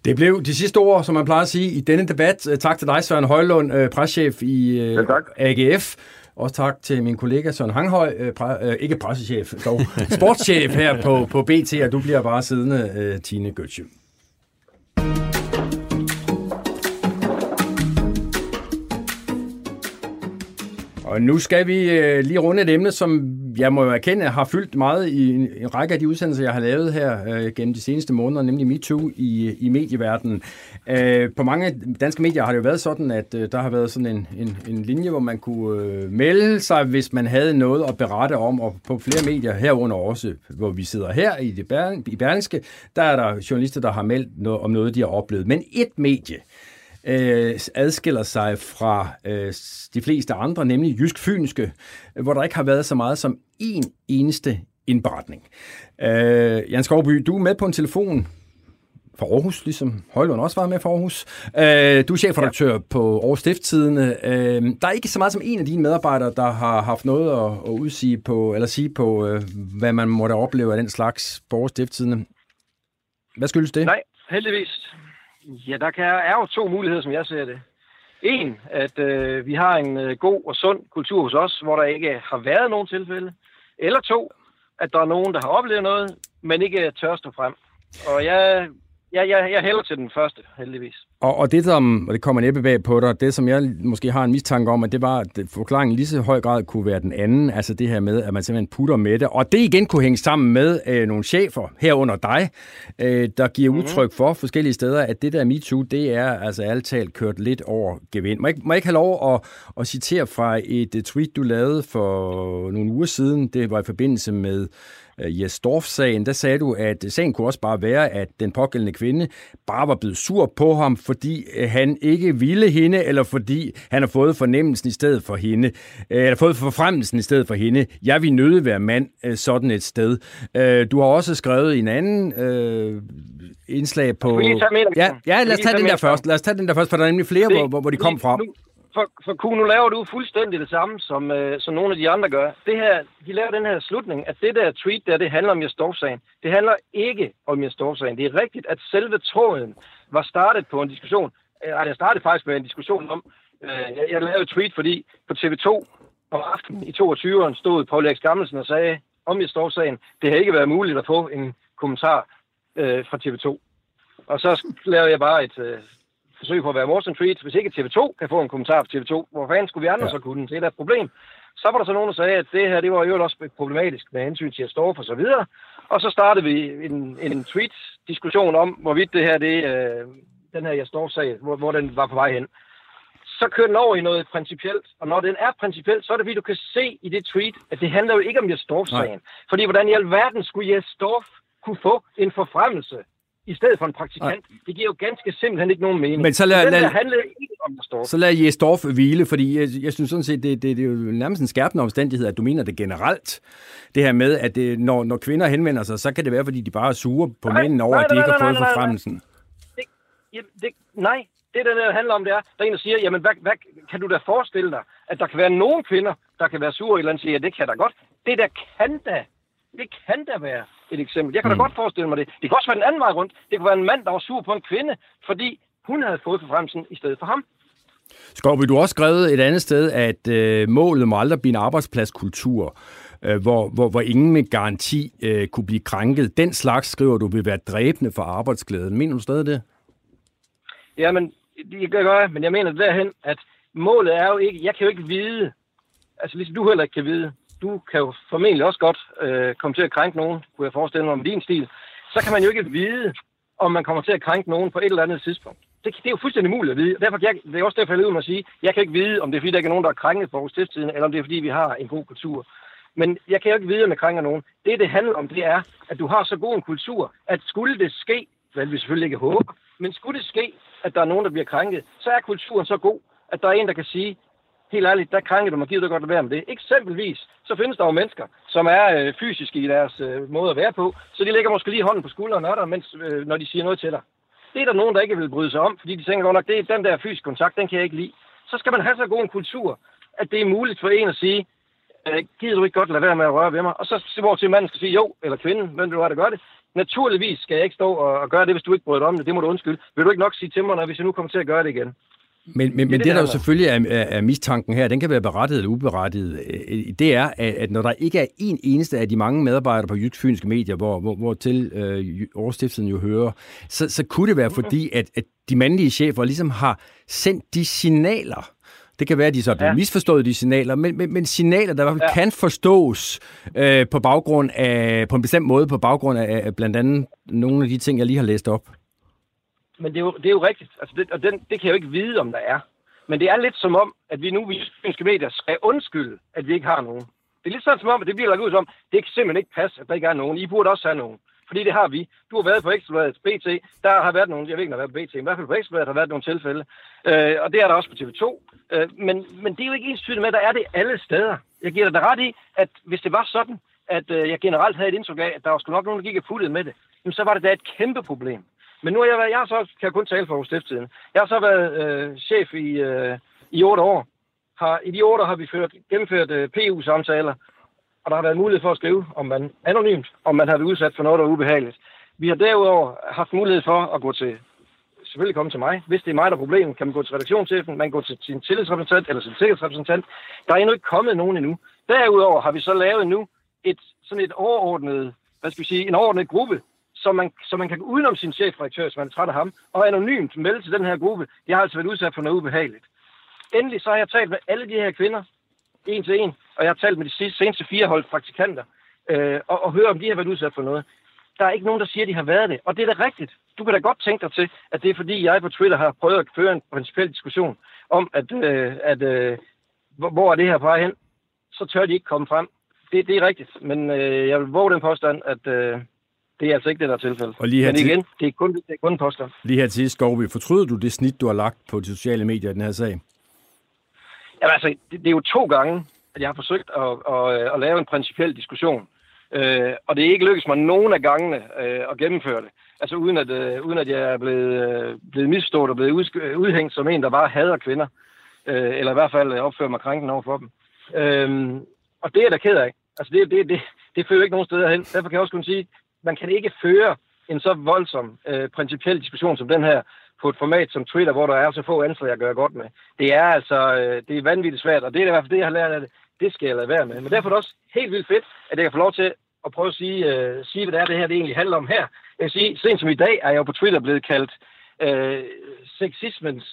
Det blev de sidste ord, som man plejer at sige, i denne debat. Tak til dig, Søren Højlund, øh, preschef i øh, Ja, tak. AGF. Også tak til min kollega Søren Hanghøj, øh, pre, øh, ikke pressechef, dog [LAUGHS] sportschef her på, på BT, og du bliver bare siddende, øh, Tine Gøtje. Og nu skal vi øh, lige runde et emne, som jeg må jo erkende har fyldt meget i en, en række af de udsendelser, jeg har lavet her øh, gennem de seneste måneder, nemlig MeToo i, i medieverdenen. Øh, på mange danske medier har det jo været sådan, at øh, der har været sådan en, en, en linje, hvor man kunne øh, melde sig, hvis man havde noget at berette om, og på flere medier herunder også, hvor vi sidder her i, det Ber- i Berlingske, der er der journalister, der har meldt noget, om noget, de har oplevet. Men et medie, øh, adskiller sig fra øh, de fleste andre, nemlig Jysk Fynske, hvor der ikke har været så meget som en eneste indberetning. Øh, Jan Skovby, du er med på en telefon fra Aarhus, ligesom Højlund også var med fra Aarhus. Øh, du er chefredaktør ja. på Aarhus Stifttidene. Øh, der er ikke så meget som en af dine medarbejdere, der har haft noget at, at udsige på, eller sige på, øh, hvad man måtte opleve af den slags på Aarhus Stifttidene. Hvad skyldes det? Nej, heldigvis. Ja, der kan, er jo to muligheder, som jeg ser det. En, at øh, vi har en øh, god og sund kultur hos os, hvor der ikke har været nogen tilfælde. Eller to, at der er nogen, der har oplevet noget, men ikke tør stå frem. Og jeg, jeg, jeg, jeg hælder til den første, heldigvis. Og, og det, som, og det kommer næppe bag på dig, det som jeg måske har en mistanke om, at det var, at forklaringen lige så høj grad kunne være den anden, altså det her med, at man simpelthen putter med det, og det igen kunne hænge sammen med øh, nogle chefer herunder dig, øh, der giver mm-hmm. udtryk for forskellige steder, at det der MeToo, det er altså alt talt kørt lidt over gevind. Må jeg, må jeg ikke have lov at, at citere fra et øh, tweet, du lavede for nogle uger siden, det var i forbindelse med Jes Dorf-sagen, der sagde du, at sagen kunne også bare være, at den pågældende kvinde bare var blevet sur på ham, fordi øh, han ikke ville hende, eller fordi han har fået fornemmelsen i stedet for hende, øh, eller fået forfremmelsen i stedet for hende. Jeg vil nøde være mand øh, sådan et sted. Du har også skrevet en anden øh, indslag på... Ja, ja, lad os tage den der først. Lad os tage den der først, for der er nemlig flere, hvor, hvor de kom fra. Nu, for, for Q, nu laver du fuldstændig det samme, som, øh, som nogle af de andre gør. Det her, de laver den her slutning, at det der tweet der, det handler om Jesdorf-sagen. Det handler ikke om Jesdorf-sagen. Det er rigtigt, at selve tråden var startet på en diskussion. Øh, det startede faktisk med en diskussion om, øh, jeg, jeg lavede et tweet, fordi på TV2 om aftenen i 22'eren stod Paul Erik Gammelsen og sagde om Jesdorf-sagen, det har ikke været muligt at få en kommentar øh, fra TV2. Og så lavede jeg bare et, øh, forsøg på at være morsom tweet. Hvis ikke TV2 kan få en kommentar fra TV2, hvor fanden skulle vi andre ja. så kunne? Det er da et problem. Så var der så nogen, der sagde, at det her det var jo også problematisk med hensyn til at stå for så videre. Og så startede vi en, en tweet-diskussion om, hvorvidt det her, det, øh, den her jeg står sag, hvor, hvor den var på vej hen. Så kører den over i noget principielt, og når den er principielt, så er det fordi, du kan se i det tweet, at det handler jo ikke om Jesdorf-sagen. Fordi hvordan i alverden skulle Jesdorf kunne få en forfremmelse i stedet for en praktikant. Nej. Det giver jo ganske simpelthen ikke nogen mening. Men så lad, lad, handler ikke om Jesdorf. Så lad Jesdorf hvile, fordi jeg, jeg synes sådan set, det, det, det er jo nærmest en skærpende omstændighed, at du mener det generelt. Det her med, at det, når, når kvinder henvender sig, så kan det være, fordi de bare er sure på nej, mændene over, nej, at de ikke har fået forfremmelsen. Det, det, nej, det der, der handler om, det er, der er en, der siger, jamen hvad, hvad, kan du da forestille dig, at der kan være nogle kvinder, der kan være sure, eller andet siger, ja, det kan da godt. Det der kan da, det kan da være et eksempel. Jeg kan da mm. godt forestille mig det. Det kan også være den anden vej rundt. Det kunne være en mand, der var sur på en kvinde, fordi hun havde fået forfremmelsen i stedet for ham. Skovby, du har også skrevet et andet sted, at øh, målet må aldrig blive en arbejdspladskultur, øh, hvor, hvor, hvor ingen med garanti øh, kunne blive krænket. Den slags, skriver du, vil være dræbende for arbejdsglæden. Mener du stadig det? Jamen, det gør jeg, men jeg mener derhen, at målet er jo ikke, jeg kan jo ikke vide, altså ligesom du heller ikke kan vide, du kan jo formentlig også godt øh, komme til at krænke nogen, kunne jeg forestille mig, om din stil. Så kan man jo ikke vide, om man kommer til at krænke nogen på et eller andet tidspunkt. Det, det er jo fuldstændig muligt at vide. Derfor, jeg, det er også derfor, jeg løber mig at sige, jeg kan ikke vide, om det er fordi, der ikke er nogen, der er krænket på stiftstiden, eller om det er fordi, vi har en god kultur. Men jeg kan jo ikke vide, om jeg krænker nogen. Det, det handler om, det er, at du har så god en kultur, at skulle det ske, hvad vi selvfølgelig ikke håber, men skulle det ske, at der er nogen, der bliver krænket, så er kulturen så god, at der er en, der kan sige, helt ærligt, der krænker du mig, gider du godt at være med det. Eksempelvis, så findes der jo mennesker, som er øh, fysiske i deres øh, måde at være på, så de lægger måske lige hånden på skulderen af dig, mens, øh, når de siger noget til dig. Det er der nogen, der ikke vil bryde sig om, fordi de tænker godt nok, det er den der fysiske kontakt, den kan jeg ikke lide. Så skal man have så god en kultur, at det er muligt for en at sige, øh, gider du ikke godt lade være med at røre ved mig? Og så hvor til manden skal sige, jo, eller kvinden, hvem du er, der gør det. Naturligvis skal jeg ikke stå og, og gøre det, hvis du ikke bryder dig om det. Det må du undskylde. Vil du ikke nok sige til mig, når hvis jeg nu kommer til at gøre det igen? Men, men, men det, det, der jo selvfølgelig er, er, er mistanken her, den kan være berettiget eller uberettiget, øh, det er, at, når der ikke er en eneste af de mange medarbejdere på Jysk Fynske Medier, hvor, hvor, hvor til øh, Årstiftelsen jo hører, så, så kunne det være fordi, at, at de mandlige chefer ligesom har sendt de signaler, det kan være, at de så har ja. misforstået de signaler, men, men, men signaler, der i hvert fald ja. kan forstås øh, på baggrund af, på en bestemt måde, på baggrund af, af blandt andet nogle af de ting, jeg lige har læst op men det er jo, det er jo rigtigt. Altså det, og den, det kan jeg jo ikke vide, om der er. Men det er lidt som om, at vi nu, vi fynske medier, skal undskylde, at vi ikke har nogen. Det er lidt sådan som om, at det bliver lagt ud som, det kan simpelthen ikke passe, at der ikke er nogen. I burde også have nogen. Fordi det har vi. Du har været på Ekstrabladet, BT. Der har været nogle, jeg ved ikke, der har været på BT, men i hvert fald på Ekstrabladet har været nogle tilfælde. Øh, og det er der også på TV2. Øh, men, men det er jo ikke ens med, at der er det alle steder. Jeg giver dig ret i, at hvis det var sådan, at øh, jeg generelt havde et indtryk af, at der var sgu nok nogen, der gik og puttede med det, jamen, så var det da et kæmpe problem. Men nu har jeg været, jeg har så, kan jeg kun tale for Aarhus Stifttiden. Jeg har så været øh, chef i, øh, i otte år. Har, I de otte år har vi ført, gennemført øh, PU-samtaler, og der har været mulighed for at skrive, om man anonymt, om man har været udsat for noget, der er ubehageligt. Vi har derudover haft mulighed for at gå til, selvfølgelig komme til mig. Hvis det er mig, der er problemet, kan man gå til redaktionschefen, man kan gå til sin tillidsrepræsentant eller sin sikkerhedsrepræsentant. Der er endnu ikke kommet nogen endnu. Derudover har vi så lavet nu et, sådan et overordnet, hvad skal vi sige, en overordnet gruppe, så man, så man kan gå udenom sin chefredaktør, hvis man er træt af ham, og anonymt melde til den her gruppe. Jeg har altså været udsat for noget ubehageligt. Endelig så har jeg talt med alle de her kvinder, en til en, og jeg har talt med de sidste, seneste fire hold praktikanter, øh, og, og høre, om de har været udsat for noget. Der er ikke nogen, der siger, at de har været det. Og det er da rigtigt. Du kan da godt tænke dig til, at det er fordi, jeg på Twitter har prøvet at føre en principiel diskussion om, at, øh, at øh, hvor er det her på vej hen. Så tør de ikke komme frem. Det, det er rigtigt, men øh, jeg vil våge den påstand, at øh, det er altså ikke det, der er tilfældet. Og lige her men igen, til... det er kun, det er kun påstand. Lige her til Skovby, fortryder du det snit, du har lagt på de sociale medier i den her sag? Jamen altså, det, det er jo to gange, at jeg har forsøgt at, at, at lave en principiel diskussion. Øh, og det er ikke lykkedes mig nogen af gangene øh, at gennemføre det. Altså uden at, øh, uden at jeg er blevet, øh, blevet misstået og blevet udhængt som en, der bare hader kvinder. Øh, eller i hvert fald opfører mig krænken over for dem. Øh, og det er da ked af. Altså det, det, det, det fører ikke nogen steder hen. Derfor kan jeg også kunne sige, man kan ikke føre en så voldsom øh, principiel diskussion som den her på et format som Twitter, hvor der er så få ansvar, jeg gør godt med. Det er altså øh, det er vanvittigt svært, og det er i hvert fald det, jeg har lært af det. Det skal jeg lade være med. Men derfor er det også helt vildt fedt, at jeg kan få lov til at prøve at sige, øh, sige hvad det er, det her det egentlig handler om her. Jeg vil sige, sent som i dag er jeg jo på Twitter blevet kaldt øh, sexismens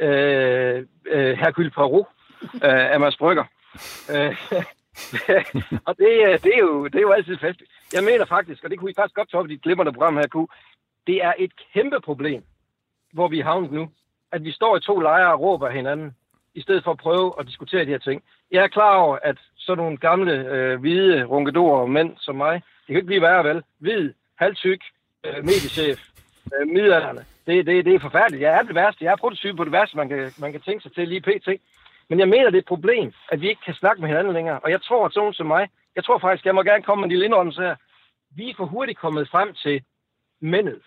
øh, øh, Hercule Poirot øh, af Mads Brygger. Øh, [LAUGHS] og det, øh, det, er jo, det er jo altid fast. Jeg mener faktisk, og det kunne I faktisk godt tage op i dit glimrende program her, kunne, det er et kæmpe problem, hvor vi er havnet nu. At vi står i to lejre og råber hinanden, i stedet for at prøve at diskutere de her ting. Jeg er klar over, at sådan nogle gamle, øh, hvide runkedorer og mænd som mig, det kan ikke blive værre, vel? Hvid, halvtyk, øh, mediechef, øh. Det, det, det er forfærdeligt. Jeg er det værste. Jeg er prototypen på det værste, man kan, man kan tænke sig til lige pt. Men jeg mener, det er et problem, at vi ikke kan snakke med hinanden længere. Og jeg tror, at sådan som mig, jeg tror faktisk, jeg må gerne komme med en lille indrømmelse her. Vi er for hurtigt kommet frem til mændet.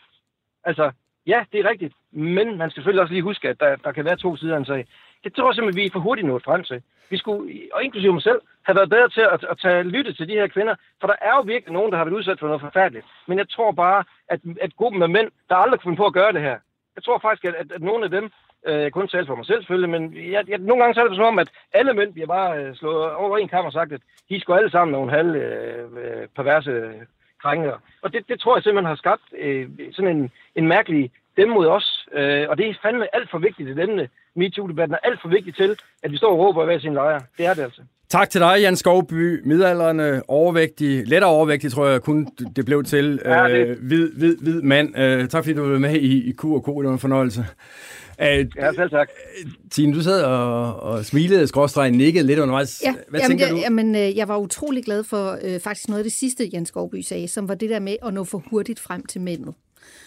Altså, ja, det er rigtigt, men man skal selvfølgelig også lige huske, at der, der kan være to sider af en sag. Det tror jeg simpelthen, vi er for hurtigt nået frem til. Vi skulle, og inklusive mig selv, have været bedre til at, at tage lytte til de her kvinder, for der er jo virkelig nogen, der har været udsat for noget forfærdeligt. Men jeg tror bare, at, at gruppen af mænd, der aldrig kunne finde på at gøre det her, jeg tror faktisk, at, at, at nogle af dem, øh, jeg kun taler for mig selv selvfølgelig, men jeg, jeg, nogle gange så er det som om, at alle mænd bliver bare øh, slået over en kamp og sagt, at de skal alle sammen nogle halv øh, øh perverse krænker. Og det, det tror jeg simpelthen har skabt øh, sådan en, en mærkelig dem mod os. Øh, og det er fandme alt for vigtigt et emne. MeToo-debatten er alt for vigtig til, at vi står og råber hver sin lejr. Det er det altså. Tak til dig, Jan Skovby. Midalderne, overvægtig, lettere overvægtig, tror jeg kun det blev til. Ja, det. Øh, hvid, hvid, hvid mand. Øh, tak fordi du var med i, i Q&K. Det var en fornøjelse. Øh, ja, selv tak. Tine, du sad og, og smilede, skråstreget, nikkede lidt undervejs. Ja, Hvad jamen, tænker jeg, du? Jamen, øh, jeg var utrolig glad for øh, faktisk noget af det sidste, Jan Skovby sagde, som var det der med at nå for hurtigt frem til mændet.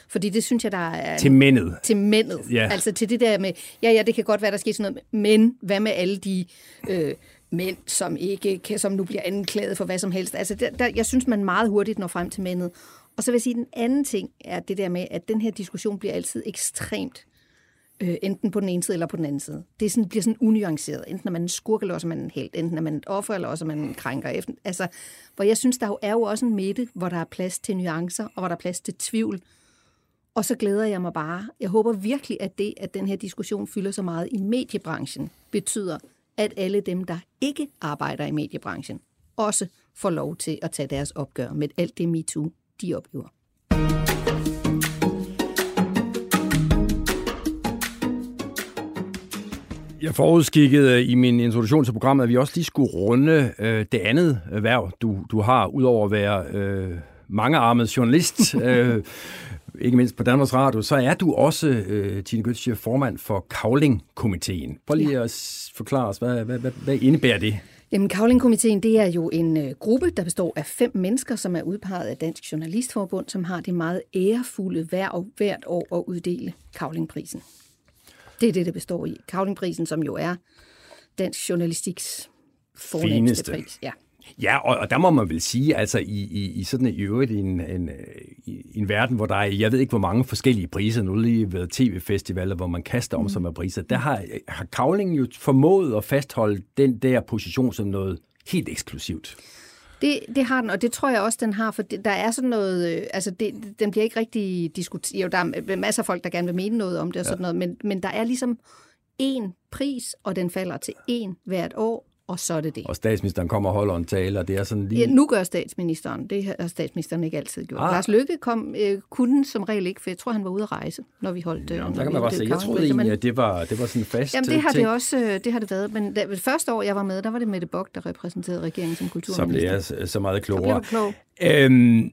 Fordi det synes jeg, der er... Til mændet. Til mændet. Ja. Altså til det der med, ja, ja, det kan godt være, der sker sådan noget, men hvad med alle de øh, mænd, som ikke kan, som nu bliver anklaget for hvad som helst? Altså, der, der, jeg synes, man meget hurtigt når frem til mændet. Og så vil jeg sige, at den anden ting er det der med, at den her diskussion bliver altid ekstremt øh, enten på den ene side eller på den anden side. Det er sådan, bliver sådan unuanceret. Enten er man en skurk, eller også er man en held. Enten er man et offer, eller også er man en krænker. Efter, altså, hvor jeg synes, der er jo også en midte, hvor der er plads til nuancer, og hvor der er plads til tvivl. Og så glæder jeg mig bare. Jeg håber virkelig, at det, at den her diskussion fylder så meget i mediebranchen, betyder, at alle dem, der ikke arbejder i mediebranchen, også får lov til at tage deres opgør med alt det MeToo, de oplever. Jeg forudskikkede øh, i min introduktion til programmet, at vi også lige skulle runde øh, det andet øh, værv, du, du har, udover at være øh, mangearmet journalist, [LAUGHS] øh, ikke mindst på Danmarks Radio, så er du også, øh, Tine Götzsche, formand for Kavling-komiteen. Prøv lige ja. at forklare os, hvad, hvad, hvad, hvad indebærer det? Jamen, Kavling-komiteen, det er jo en øh, gruppe, der består af fem mennesker, som er udpeget af Dansk Journalistforbund, som har det meget ærefulde hver, hvert år at uddele Kavlingprisen. Det er det, det består i. Kavlingprisen, som jo er dansk journalistiks fornemmeste pris. Ja. Ja, og, og der må man vel sige, altså i, i, i sådan i øvrigt en, en, en verden, hvor der er, jeg ved ikke hvor mange forskellige priser, nu lige ved tv-festivaler, hvor man kaster om mm. sig med priser, der har, har Kavling jo formået at fastholde den der position som noget helt eksklusivt. Det, det har den, og det tror jeg også, den har, for der er sådan noget, øh, altså det, den bliver ikke rigtig diskuteret. Jo, der er masser af folk, der gerne vil mene noget om det og sådan ja. noget, men, men der er ligesom én pris, og den falder til én hvert år, og så er det det. Og statsministeren kommer og holder en tale, og det er sådan lige... Ja, nu gør statsministeren. Det har statsministeren ikke altid gjort. Ah. Lars Løkke kom, øh, kunne som regel ikke, for jeg tror, han var ude at rejse, når vi holdt... øh, Ja, der kan man godt holdt se. Jeg troede egentlig, at det var, det var sådan en fast Jamen, det har ting. det også øh, det har det været. Men da, det første år, jeg var med, der var det Mette Bock, der repræsenterede regeringen som Så kulturminister. blev jeg så- så meget Så blev klogere. klog. Øhm,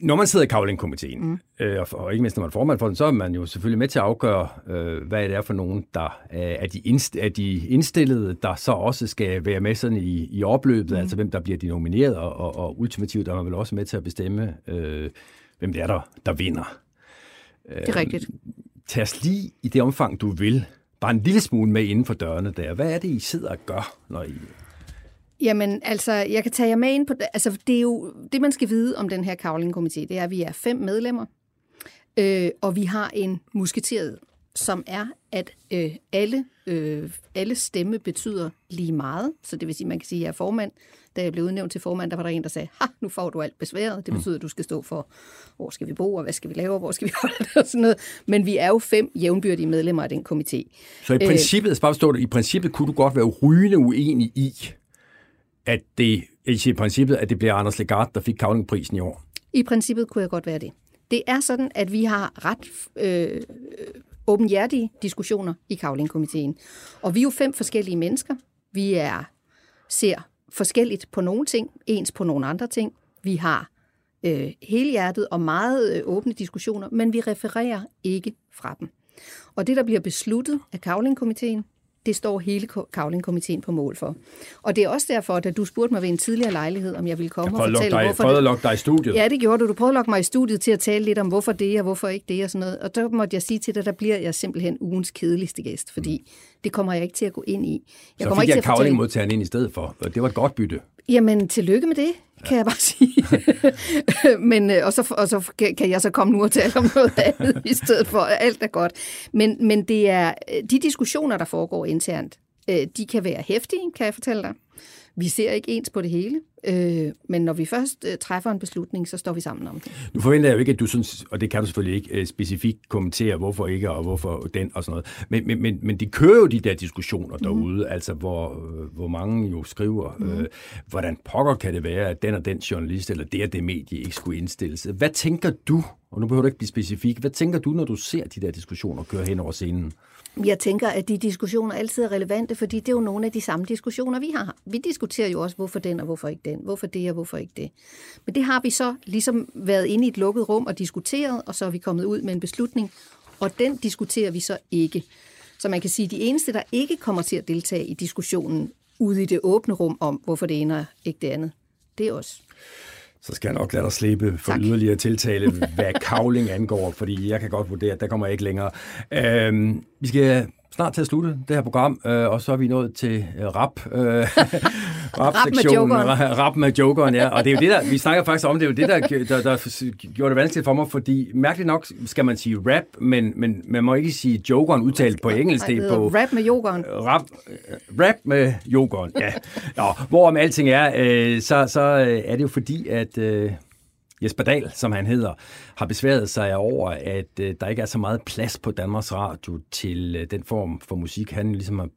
når man sidder i Kavling-komiteen, mm. øh, og, og ikke mindst når man er formand for den, så er man jo selvfølgelig med til at afgøre, øh, hvad det er for nogen, der øh, er, de indst- er de indstillede, der så også skal være med sådan i, i opløbet, mm. altså hvem der bliver de nomineret, og, og, og ultimativt er man vel også med til at bestemme, øh, hvem det er, der, der vinder. Det er rigtigt. Tag os lige i det omfang, du vil, bare en lille smule med inden for dørene der. Hvad er det, I sidder og gør, når I... Jamen, altså, jeg kan tage jer med ind på det. Altså, det er jo det, man skal vide om den her Kavling-komité, det er, at vi er fem medlemmer, øh, og vi har en musketeret, som er, at øh, alle, øh, alle stemme betyder lige meget. Så det vil sige, man kan sige, at jeg er formand. Da jeg blev udnævnt til formand, der var der en, der sagde, ha, nu får du alt besværet. Det betyder, at du skal stå for, hvor skal vi bo, og hvad skal vi lave, og hvor skal vi [LAUGHS] holde det, og sådan noget. Men vi er jo fem jævnbyrdige medlemmer af den komité. Så i Øh, princippet, skal bare forstå det, i princippet kunne du godt være rygende uenig i, at det, i princippet, at det bliver Anders Legard, der fik Kavlingprisen i år. I princippet kunne jeg godt være det. Det er sådan, at vi har ret øh, åbenhjertige diskussioner i Kavlingkomiteen. Og vi er jo fem forskellige mennesker. Vi er ser forskelligt på nogle ting, ens på nogle andre ting. Vi har øh, helhjertet og meget øh, åbne diskussioner, men vi refererer ikke fra dem. Og det, der bliver besluttet af Kavlingkomiteen, det står hele Kavlingkomiteen på mål for. Og det er også derfor, da du spurgte mig ved en tidligere lejlighed, om jeg ville komme Jeg og at fortælle, dig, hvorfor prøvede at det... lukke dig i studiet. Ja, det gjorde du. Du prøvede at lokke mig i studiet til at tale lidt om, hvorfor det og hvorfor ikke det og sådan noget. Og der måtte jeg sige til dig, der bliver jeg simpelthen ugens kedeligste gæst, fordi det kommer jeg ikke til at gå ind i. Jeg så kommer fik ikke jeg til at fortælle... Ind i stedet for. og Det var et godt bytte. Jamen, tillykke med det, kan jeg bare sige. [LAUGHS] men, øh, og, så, og så kan kan jeg så komme nu og tale om noget [LAUGHS] andet i stedet for. Alt er godt. Men, men det er øh, de diskussioner, der foregår internt, øh, de kan være hæftige, kan jeg fortælle dig. Vi ser ikke ens på det hele, øh, men når vi først øh, træffer en beslutning, så står vi sammen om det. Nu forventer jeg jo ikke, at du synes, og det kan du selvfølgelig ikke øh, specifikt kommentere, hvorfor ikke og hvorfor den og sådan noget. Men, men, men, men de kører jo de der diskussioner derude, mm. altså hvor, øh, hvor mange jo skriver, mm. øh, hvordan pokker kan det være, at den og den journalist eller det og det medie ikke skulle indstilles. Hvad tænker du, og nu behøver du ikke blive specifik, hvad tænker du, når du ser de der diskussioner køre hen over scenen? Jeg tænker, at de diskussioner altid er relevante, fordi det er jo nogle af de samme diskussioner, vi har. Vi diskuterer jo også, hvorfor den og hvorfor ikke den, hvorfor det og hvorfor ikke det. Men det har vi så ligesom været inde i et lukket rum og diskuteret, og så er vi kommet ud med en beslutning, og den diskuterer vi så ikke. Så man kan sige, at de eneste, der ikke kommer til at deltage i diskussionen ude i det åbne rum om, hvorfor det ene og ikke det andet, det er os. Så skal jeg nok lade dig slippe for Tak. yderligere tiltale, [LAUGHS] hvad kavling angår, fordi jeg kan godt vurdere, at der kommer jeg ikke længere. Øhm, vi skal snart til at slutte det her program, øh, og så er vi nået til øh, rap. Øh, [LAUGHS] rap-sektionen. jokeren. Rap med jokeren, ja. Og det er jo det, der, vi snakker faktisk om, det er jo det, der, [LAUGHS] der, der gjorde det vanskeligt for mig, fordi mærkeligt nok skal man sige rap, men, men man må ikke sige jokeren udtalt på engelsk. Nej, Det er på, rap med yoghurt. Rap, rap med yoghurt, ja. Nå, hvorom alting er, øh, så, så øh, er det jo fordi, at øh, Jesper Dahl, som han hedder, har besværet sig over, at øh, der ikke er så meget plads på Danmarks Radio til øh, den form for musik, han ligesom har,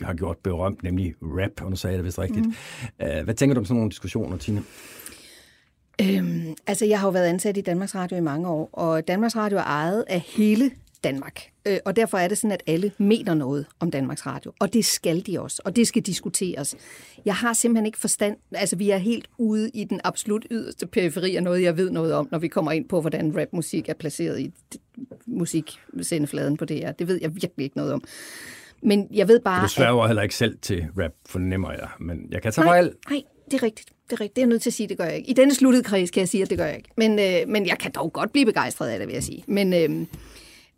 har gjort berømt, nemlig rap, og nu sagde jeg det vist rigtigt. Mm. Øh, hvad tænker du om sådan nogle diskussioner, Tine? Øhm, altså, jeg har jo været ansat i Danmarks Radio i mange år, og Danmarks Radio er ejet af hele Danmark. Øh, og derfor er det sådan, at alle mener noget om Danmarks Radio. Og det skal de også, og det skal diskuteres. Jeg har simpelthen ikke forstand... Altså, vi er helt ude i den absolut yderste periferi af noget, jeg ved noget om, når vi kommer ind på, hvordan rapmusik er placeret i musiksendefladen på DR. Det ved jeg virkelig ikke noget om. Men jeg ved bare... Du sværger heller ikke selv til rap, fornemmer jeg, men jeg kan tage nej, fejl. nej, det er rigtigt. Det er rigtigt. Det er jeg nødt til at sige, det gør jeg ikke. I denne sluttede kreds kan jeg sige, at det gør jeg ikke. Men, øh, men jeg kan dog godt blive begejstret af det, vil jeg sige. Men, øh,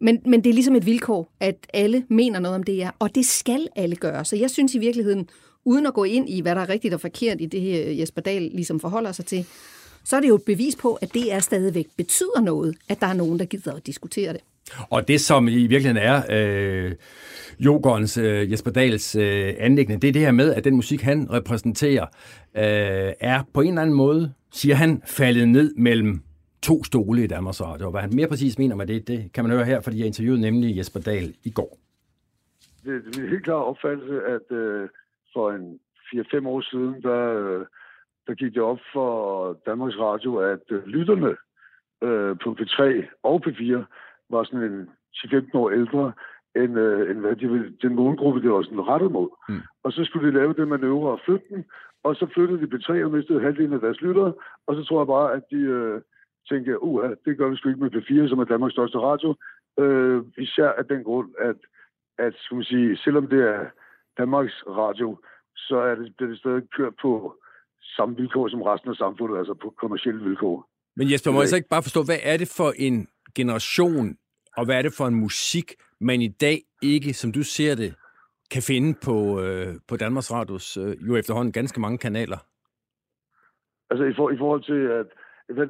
men, men det er ligesom et vilkår, at alle mener noget om det er, og det skal alle gøre. Så jeg synes i virkeligheden, uden at gå ind i, hvad der er rigtigt og forkert i det her Jesper Dahl ligesom forholder sig til, så er det jo et bevis på, at det er stadigvæk betyder noget, at der er nogen, der gider at diskutere det. Og det, som i virkeligheden er øh, Jogons, øh, Jesper Dahls øh, anlæggende, det er det her med, at den musik, han repræsenterer, øh, er på en eller anden måde, siger han, faldet ned mellem to stole i Danmarks Radio. Hvad han mere præcis mener med det, det kan man høre her, fordi jeg interviewede nemlig Jesper Dahl i går. Det er min helt klare opfattelse, at øh, for en 4-5 år siden, der, øh, der gik det op for Danmarks Radio, at øh, lytterne øh, på P3 og P4 var sådan en 10-15 år ældre, end, øh, end hvad de ville, den målgruppe, det var sådan rettet mod. Mm. Og så skulle de lave det manøvre og flytte den, og så flyttede de P3 og mistede halvdelen af deres lyttere, og så tror jeg bare, at de øh, tænkte, uha, det gør vi sgu ikke med P4, som er Danmarks største radio. Øh, især af den grund, at, at skal man sige, selvom det er Danmarks radio, så er det, bliver det stadig kørt på samme vilkår som resten af samfundet, altså på kommersielle vilkår. Men Jesper, må jeg så ikke bare forstå, hvad er det for en generation, og hvad er det for en musik, man i dag ikke, som du ser det, kan finde på, øh, på Danmarks Radios øh, jo efterhånden ganske mange kanaler? Altså i, for, i forhold til, at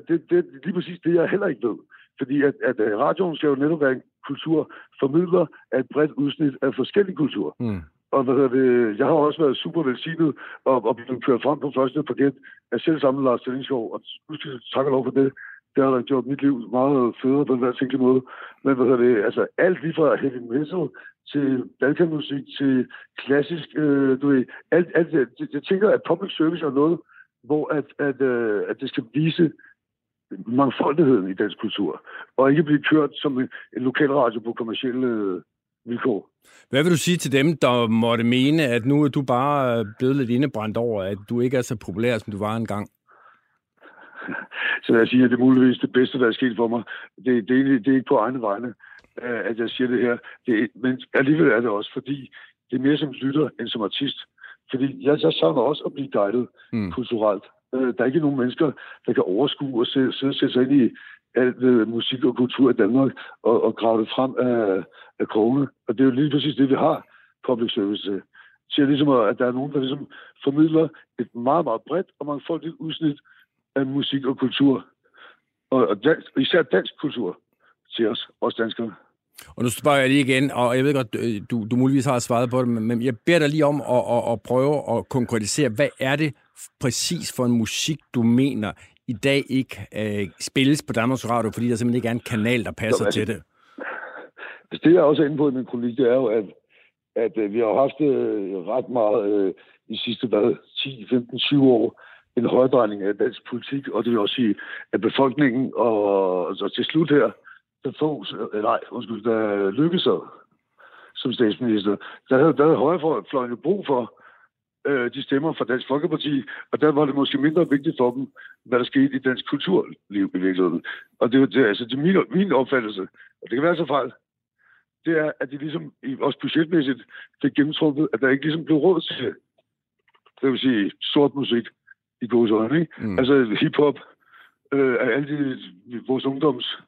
det, det, lige præcis det, jeg heller ikke ved. Fordi at, at øh, radioen skal jo netop være en kulturformidler af et bredt udsnit af forskellige kulturer. Mm. Og hvad hedder det, jeg har også været super velsignet og, og blevet kørt frem på første paket af selv samme Lars Stillingsgaard, og nu skal jeg takke lov for det. Det har gjort mit liv meget federe på den hver tænkelige måde. Men hvad hedder det, altså alt lige fra heavy metal til balkanmusik til klassisk, øh, du ved, alt, alt det. Jeg tænker, at public service er noget, hvor at, at, øh, at det skal vise mangfoldigheden i dansk kultur, og ikke blive kørt som en, en lokal radio på kommersielle øh, vilkår. Hvad vil du sige til dem, der måtte mene, at nu er du bare øh, blevet lidt indebrændt over, at du ikke er så populær, som du var engang? [LAUGHS] Så jeg siger, at det er muligvis det bedste, der er sket for mig. Det, det, det er ikke på egne vegne, øh, at jeg siger det her. Det, men alligevel er det også, fordi det er mere som lytter end som artist. Fordi jeg, jeg savner også at blive guidet mm. kulturelt. Øh, der er ikke nogen mennesker, der kan overskue og sidde og sætte sig ind i alt øh, musik og kultur i Danmark og, og grave det frem af, af krone. Og det er jo lige præcis det, vi har public service til. Til ligesom, at der er nogen, der ligesom formidler et meget, meget bredt og mangfoldigt udsnit af musik og kultur. Og, dansk, især dansk kultur til os, os danskere. Og nu spørger jeg lige igen, og jeg ved godt, øh, du, du muligvis har svaret på det, men jeg beder dig lige om at, at, at prøve at konkretisere, hvad er det præcis for en musik, du mener i dag ikke øh, spilles på Danmarks Radio, fordi der simpelthen ikke er en kanal, der passer altså, til det? Det, jeg er også inde på i min kronik, det er jo, at, at øh, vi har haft øh, ret meget øh, de sidste hvad, 10, 15, 20 år en højdrejning af dansk politik, og det vil også sige, at befolkningen og, og til slut her, der få, nej, undskyld, der lykkedes sig som statsminister, der havde, der havde højrefløjen jo brug for øh, de stemmer fra Dansk Folkeparti, og der var det måske mindre vigtigt for dem, hvad der skete i dansk kulturliv i virkeligheden. Og det, det, altså, det er min, min opfattelse, og det kan være så fejl, det er, at de ligesom, også budgetmæssigt, fik gennemtrukket, at der ikke ligesom blev råd til, det vil sige, sort musik i gode øjne, ikke? Mm. Altså hiphop, øh, alle de, vores ungdoms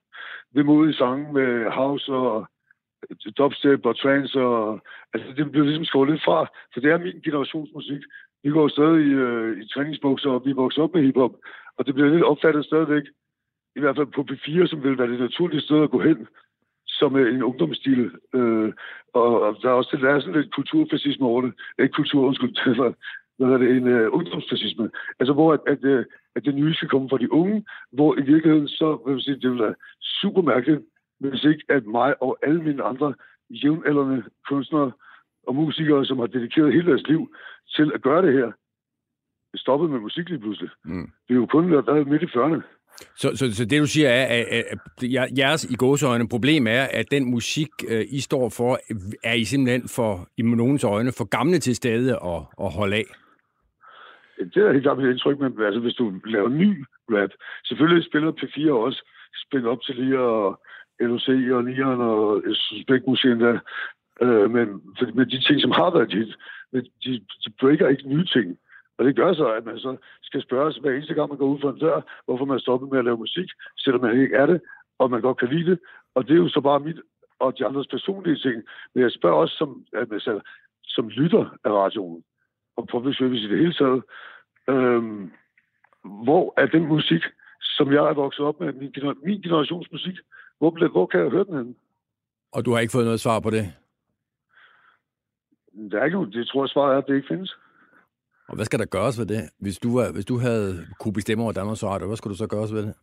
vemodige sange med house og dubstep og trance, og, altså det blev ligesom skåret lidt fra, for det er min generationsmusik. Vi går stadig i, øh, i træningsbukser, og vi vokser op med hiphop, og det bliver lidt opfattet stadigvæk, i hvert fald på P4, som vil være det naturlige sted at gå hen, som en ungdomsstil. Øh, og, og der er også der er sådan lidt kulturfascisme over det. Ikke kultur, undskyld, [LAUGHS] hvad er det, en uh, ungdomsfascisme. Altså hvor at, at, uh, at det nye skal komme fra de unge, hvor i virkeligheden så vil jeg sige, det vil være super mærkeligt, hvis ikke at mig og alle mine andre jævnaldrende kunstnere og musikere, som har dedikeret hele deres liv til at gøre det her, stoppet med musik lige pludselig. Mm. Det er jo kun været midt i 40'erne. Så, så, så det du siger er, at, at, at jeres i gåseøjne problem er, at den musik, øh, I står for, er I simpelthen for, i nogens øjne, for gamle til stede at, at holde af? Det er helt klart mit indtryk, men altså, hvis du laver ny rap, selvfølgelig spiller P4 også spændt op til lige og LOC og Nieren og Spækmuseet der, øh, men, for, men de ting, som har været dit, de, de breaker ikke nye ting. Og det gør så, at man så skal spørge sig hver eneste gang, man går ud for en dør, hvorfor man stopper med at lave musik, selvom man ikke er det, og man godt kan lide det. Og det er jo så bare mit og de andres personlige ting. Men jeg spørger også som, at man selv, som lytter af radioen, og public service i det hele taget, øhm, hvor er den musik, som jeg er vokset op med, min, min generations musik, hvor, hvor kan jeg høre den henne? Og du har ikke fået noget svar på det? Der er ikke nogen. Det tror jeg svaret er, at det ikke findes. Og hvad skal der gøres ved det? Hvis du, var, hvis du havde kunne bestemme over Danmarks Radio, hvad skulle du så gøres ved det?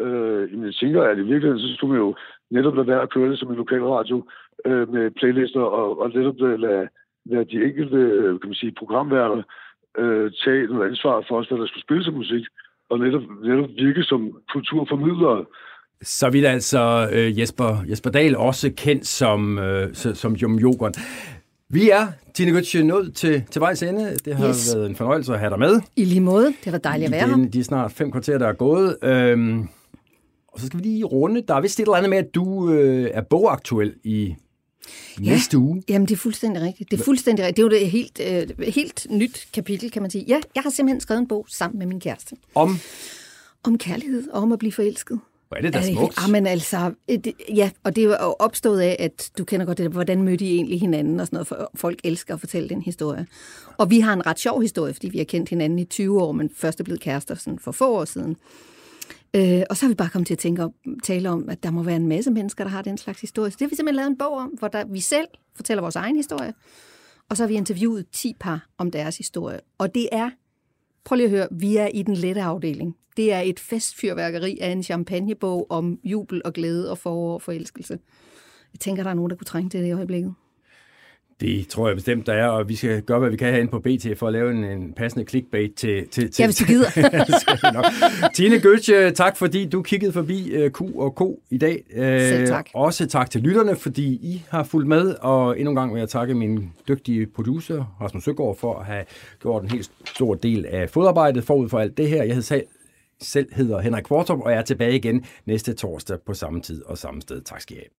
Øh, jeg tænker, at i virkeligheden, så skulle man jo netop lade være at køre det som en lokal radio øh, med playlister, og, og netop lade lade de enkelte øh, kan man sige, programværter øh, tage noget ansvar for os, hvad der skulle spille som musik, og netop, netop virke som kulturformidlere. Så vidt altså øh, Jesper, Jesper Dahl, også kendt som, øh, som Jum Jokeren. Vi er, Tine Götze, nået til, til vejs ende. Det har yes. været en fornøjelse at have dig med. I lige måde. Det var dejligt at være her. De er snart fem kvarter, der er gået. Øhm, og så skal vi lige runde. Der er vist et eller andet med, at du øh, er bogaktuel i ja. næste uge. Jamen, det er fuldstændig rigtigt. Det er fuldstændig rigtigt. Det er jo et helt, øh, helt nyt kapitel, kan man sige. Ja, jeg har simpelthen skrevet en bog sammen med min kæreste. Om? Om kærlighed og om at blive forelsket. Hvor er det da smukt. Ja, men altså, det, ja, og det er jo opstået af, at du kender godt det, hvordan mødte I egentlig hinanden og sådan noget, for folk elsker at fortælle den historie. Og vi har en ret sjov historie, fordi vi har kendt hinanden i 20 år, men først er blevet kærester sådan for få år siden. Øh, og så er vi bare kommet til at tænke om, tale om, at der må være en masse mennesker, der har den slags historie. Så det har vi simpelthen lavet en bog om, hvor der, vi selv fortæller vores egen historie. Og så har vi interviewet 10 par om deres historie. Og det er, prøv lige at høre, vi er i den lette afdeling. Det er et festfyrværkeri af en champagnebog om jubel og glæde og forår og forelskelse. Jeg tænker, der er nogen, der kunne trænge til det i øjeblikket. Det tror jeg bestemt, der er, og vi skal gøre, hvad vi kan herinde på BT for at lave en, en passende clickbait til... til, til ja, hvis du gider. [LAUGHS] Tine Gøtje, tak fordi du kiggede forbi uh, Q og K i dag. Uh, Selv tak. Også tak til lytterne, fordi I har fulgt med, og endnu en gang vil jeg takke min dygtige producer, Rasmus Søgaard, for at have gjort en helt stor del af fodarbejdet forud for alt det her. Jeg hedder selv, selv hedder Henrik Kvartrup, og jeg er tilbage igen næste torsdag på samme tid og samme sted. Tak skal I have.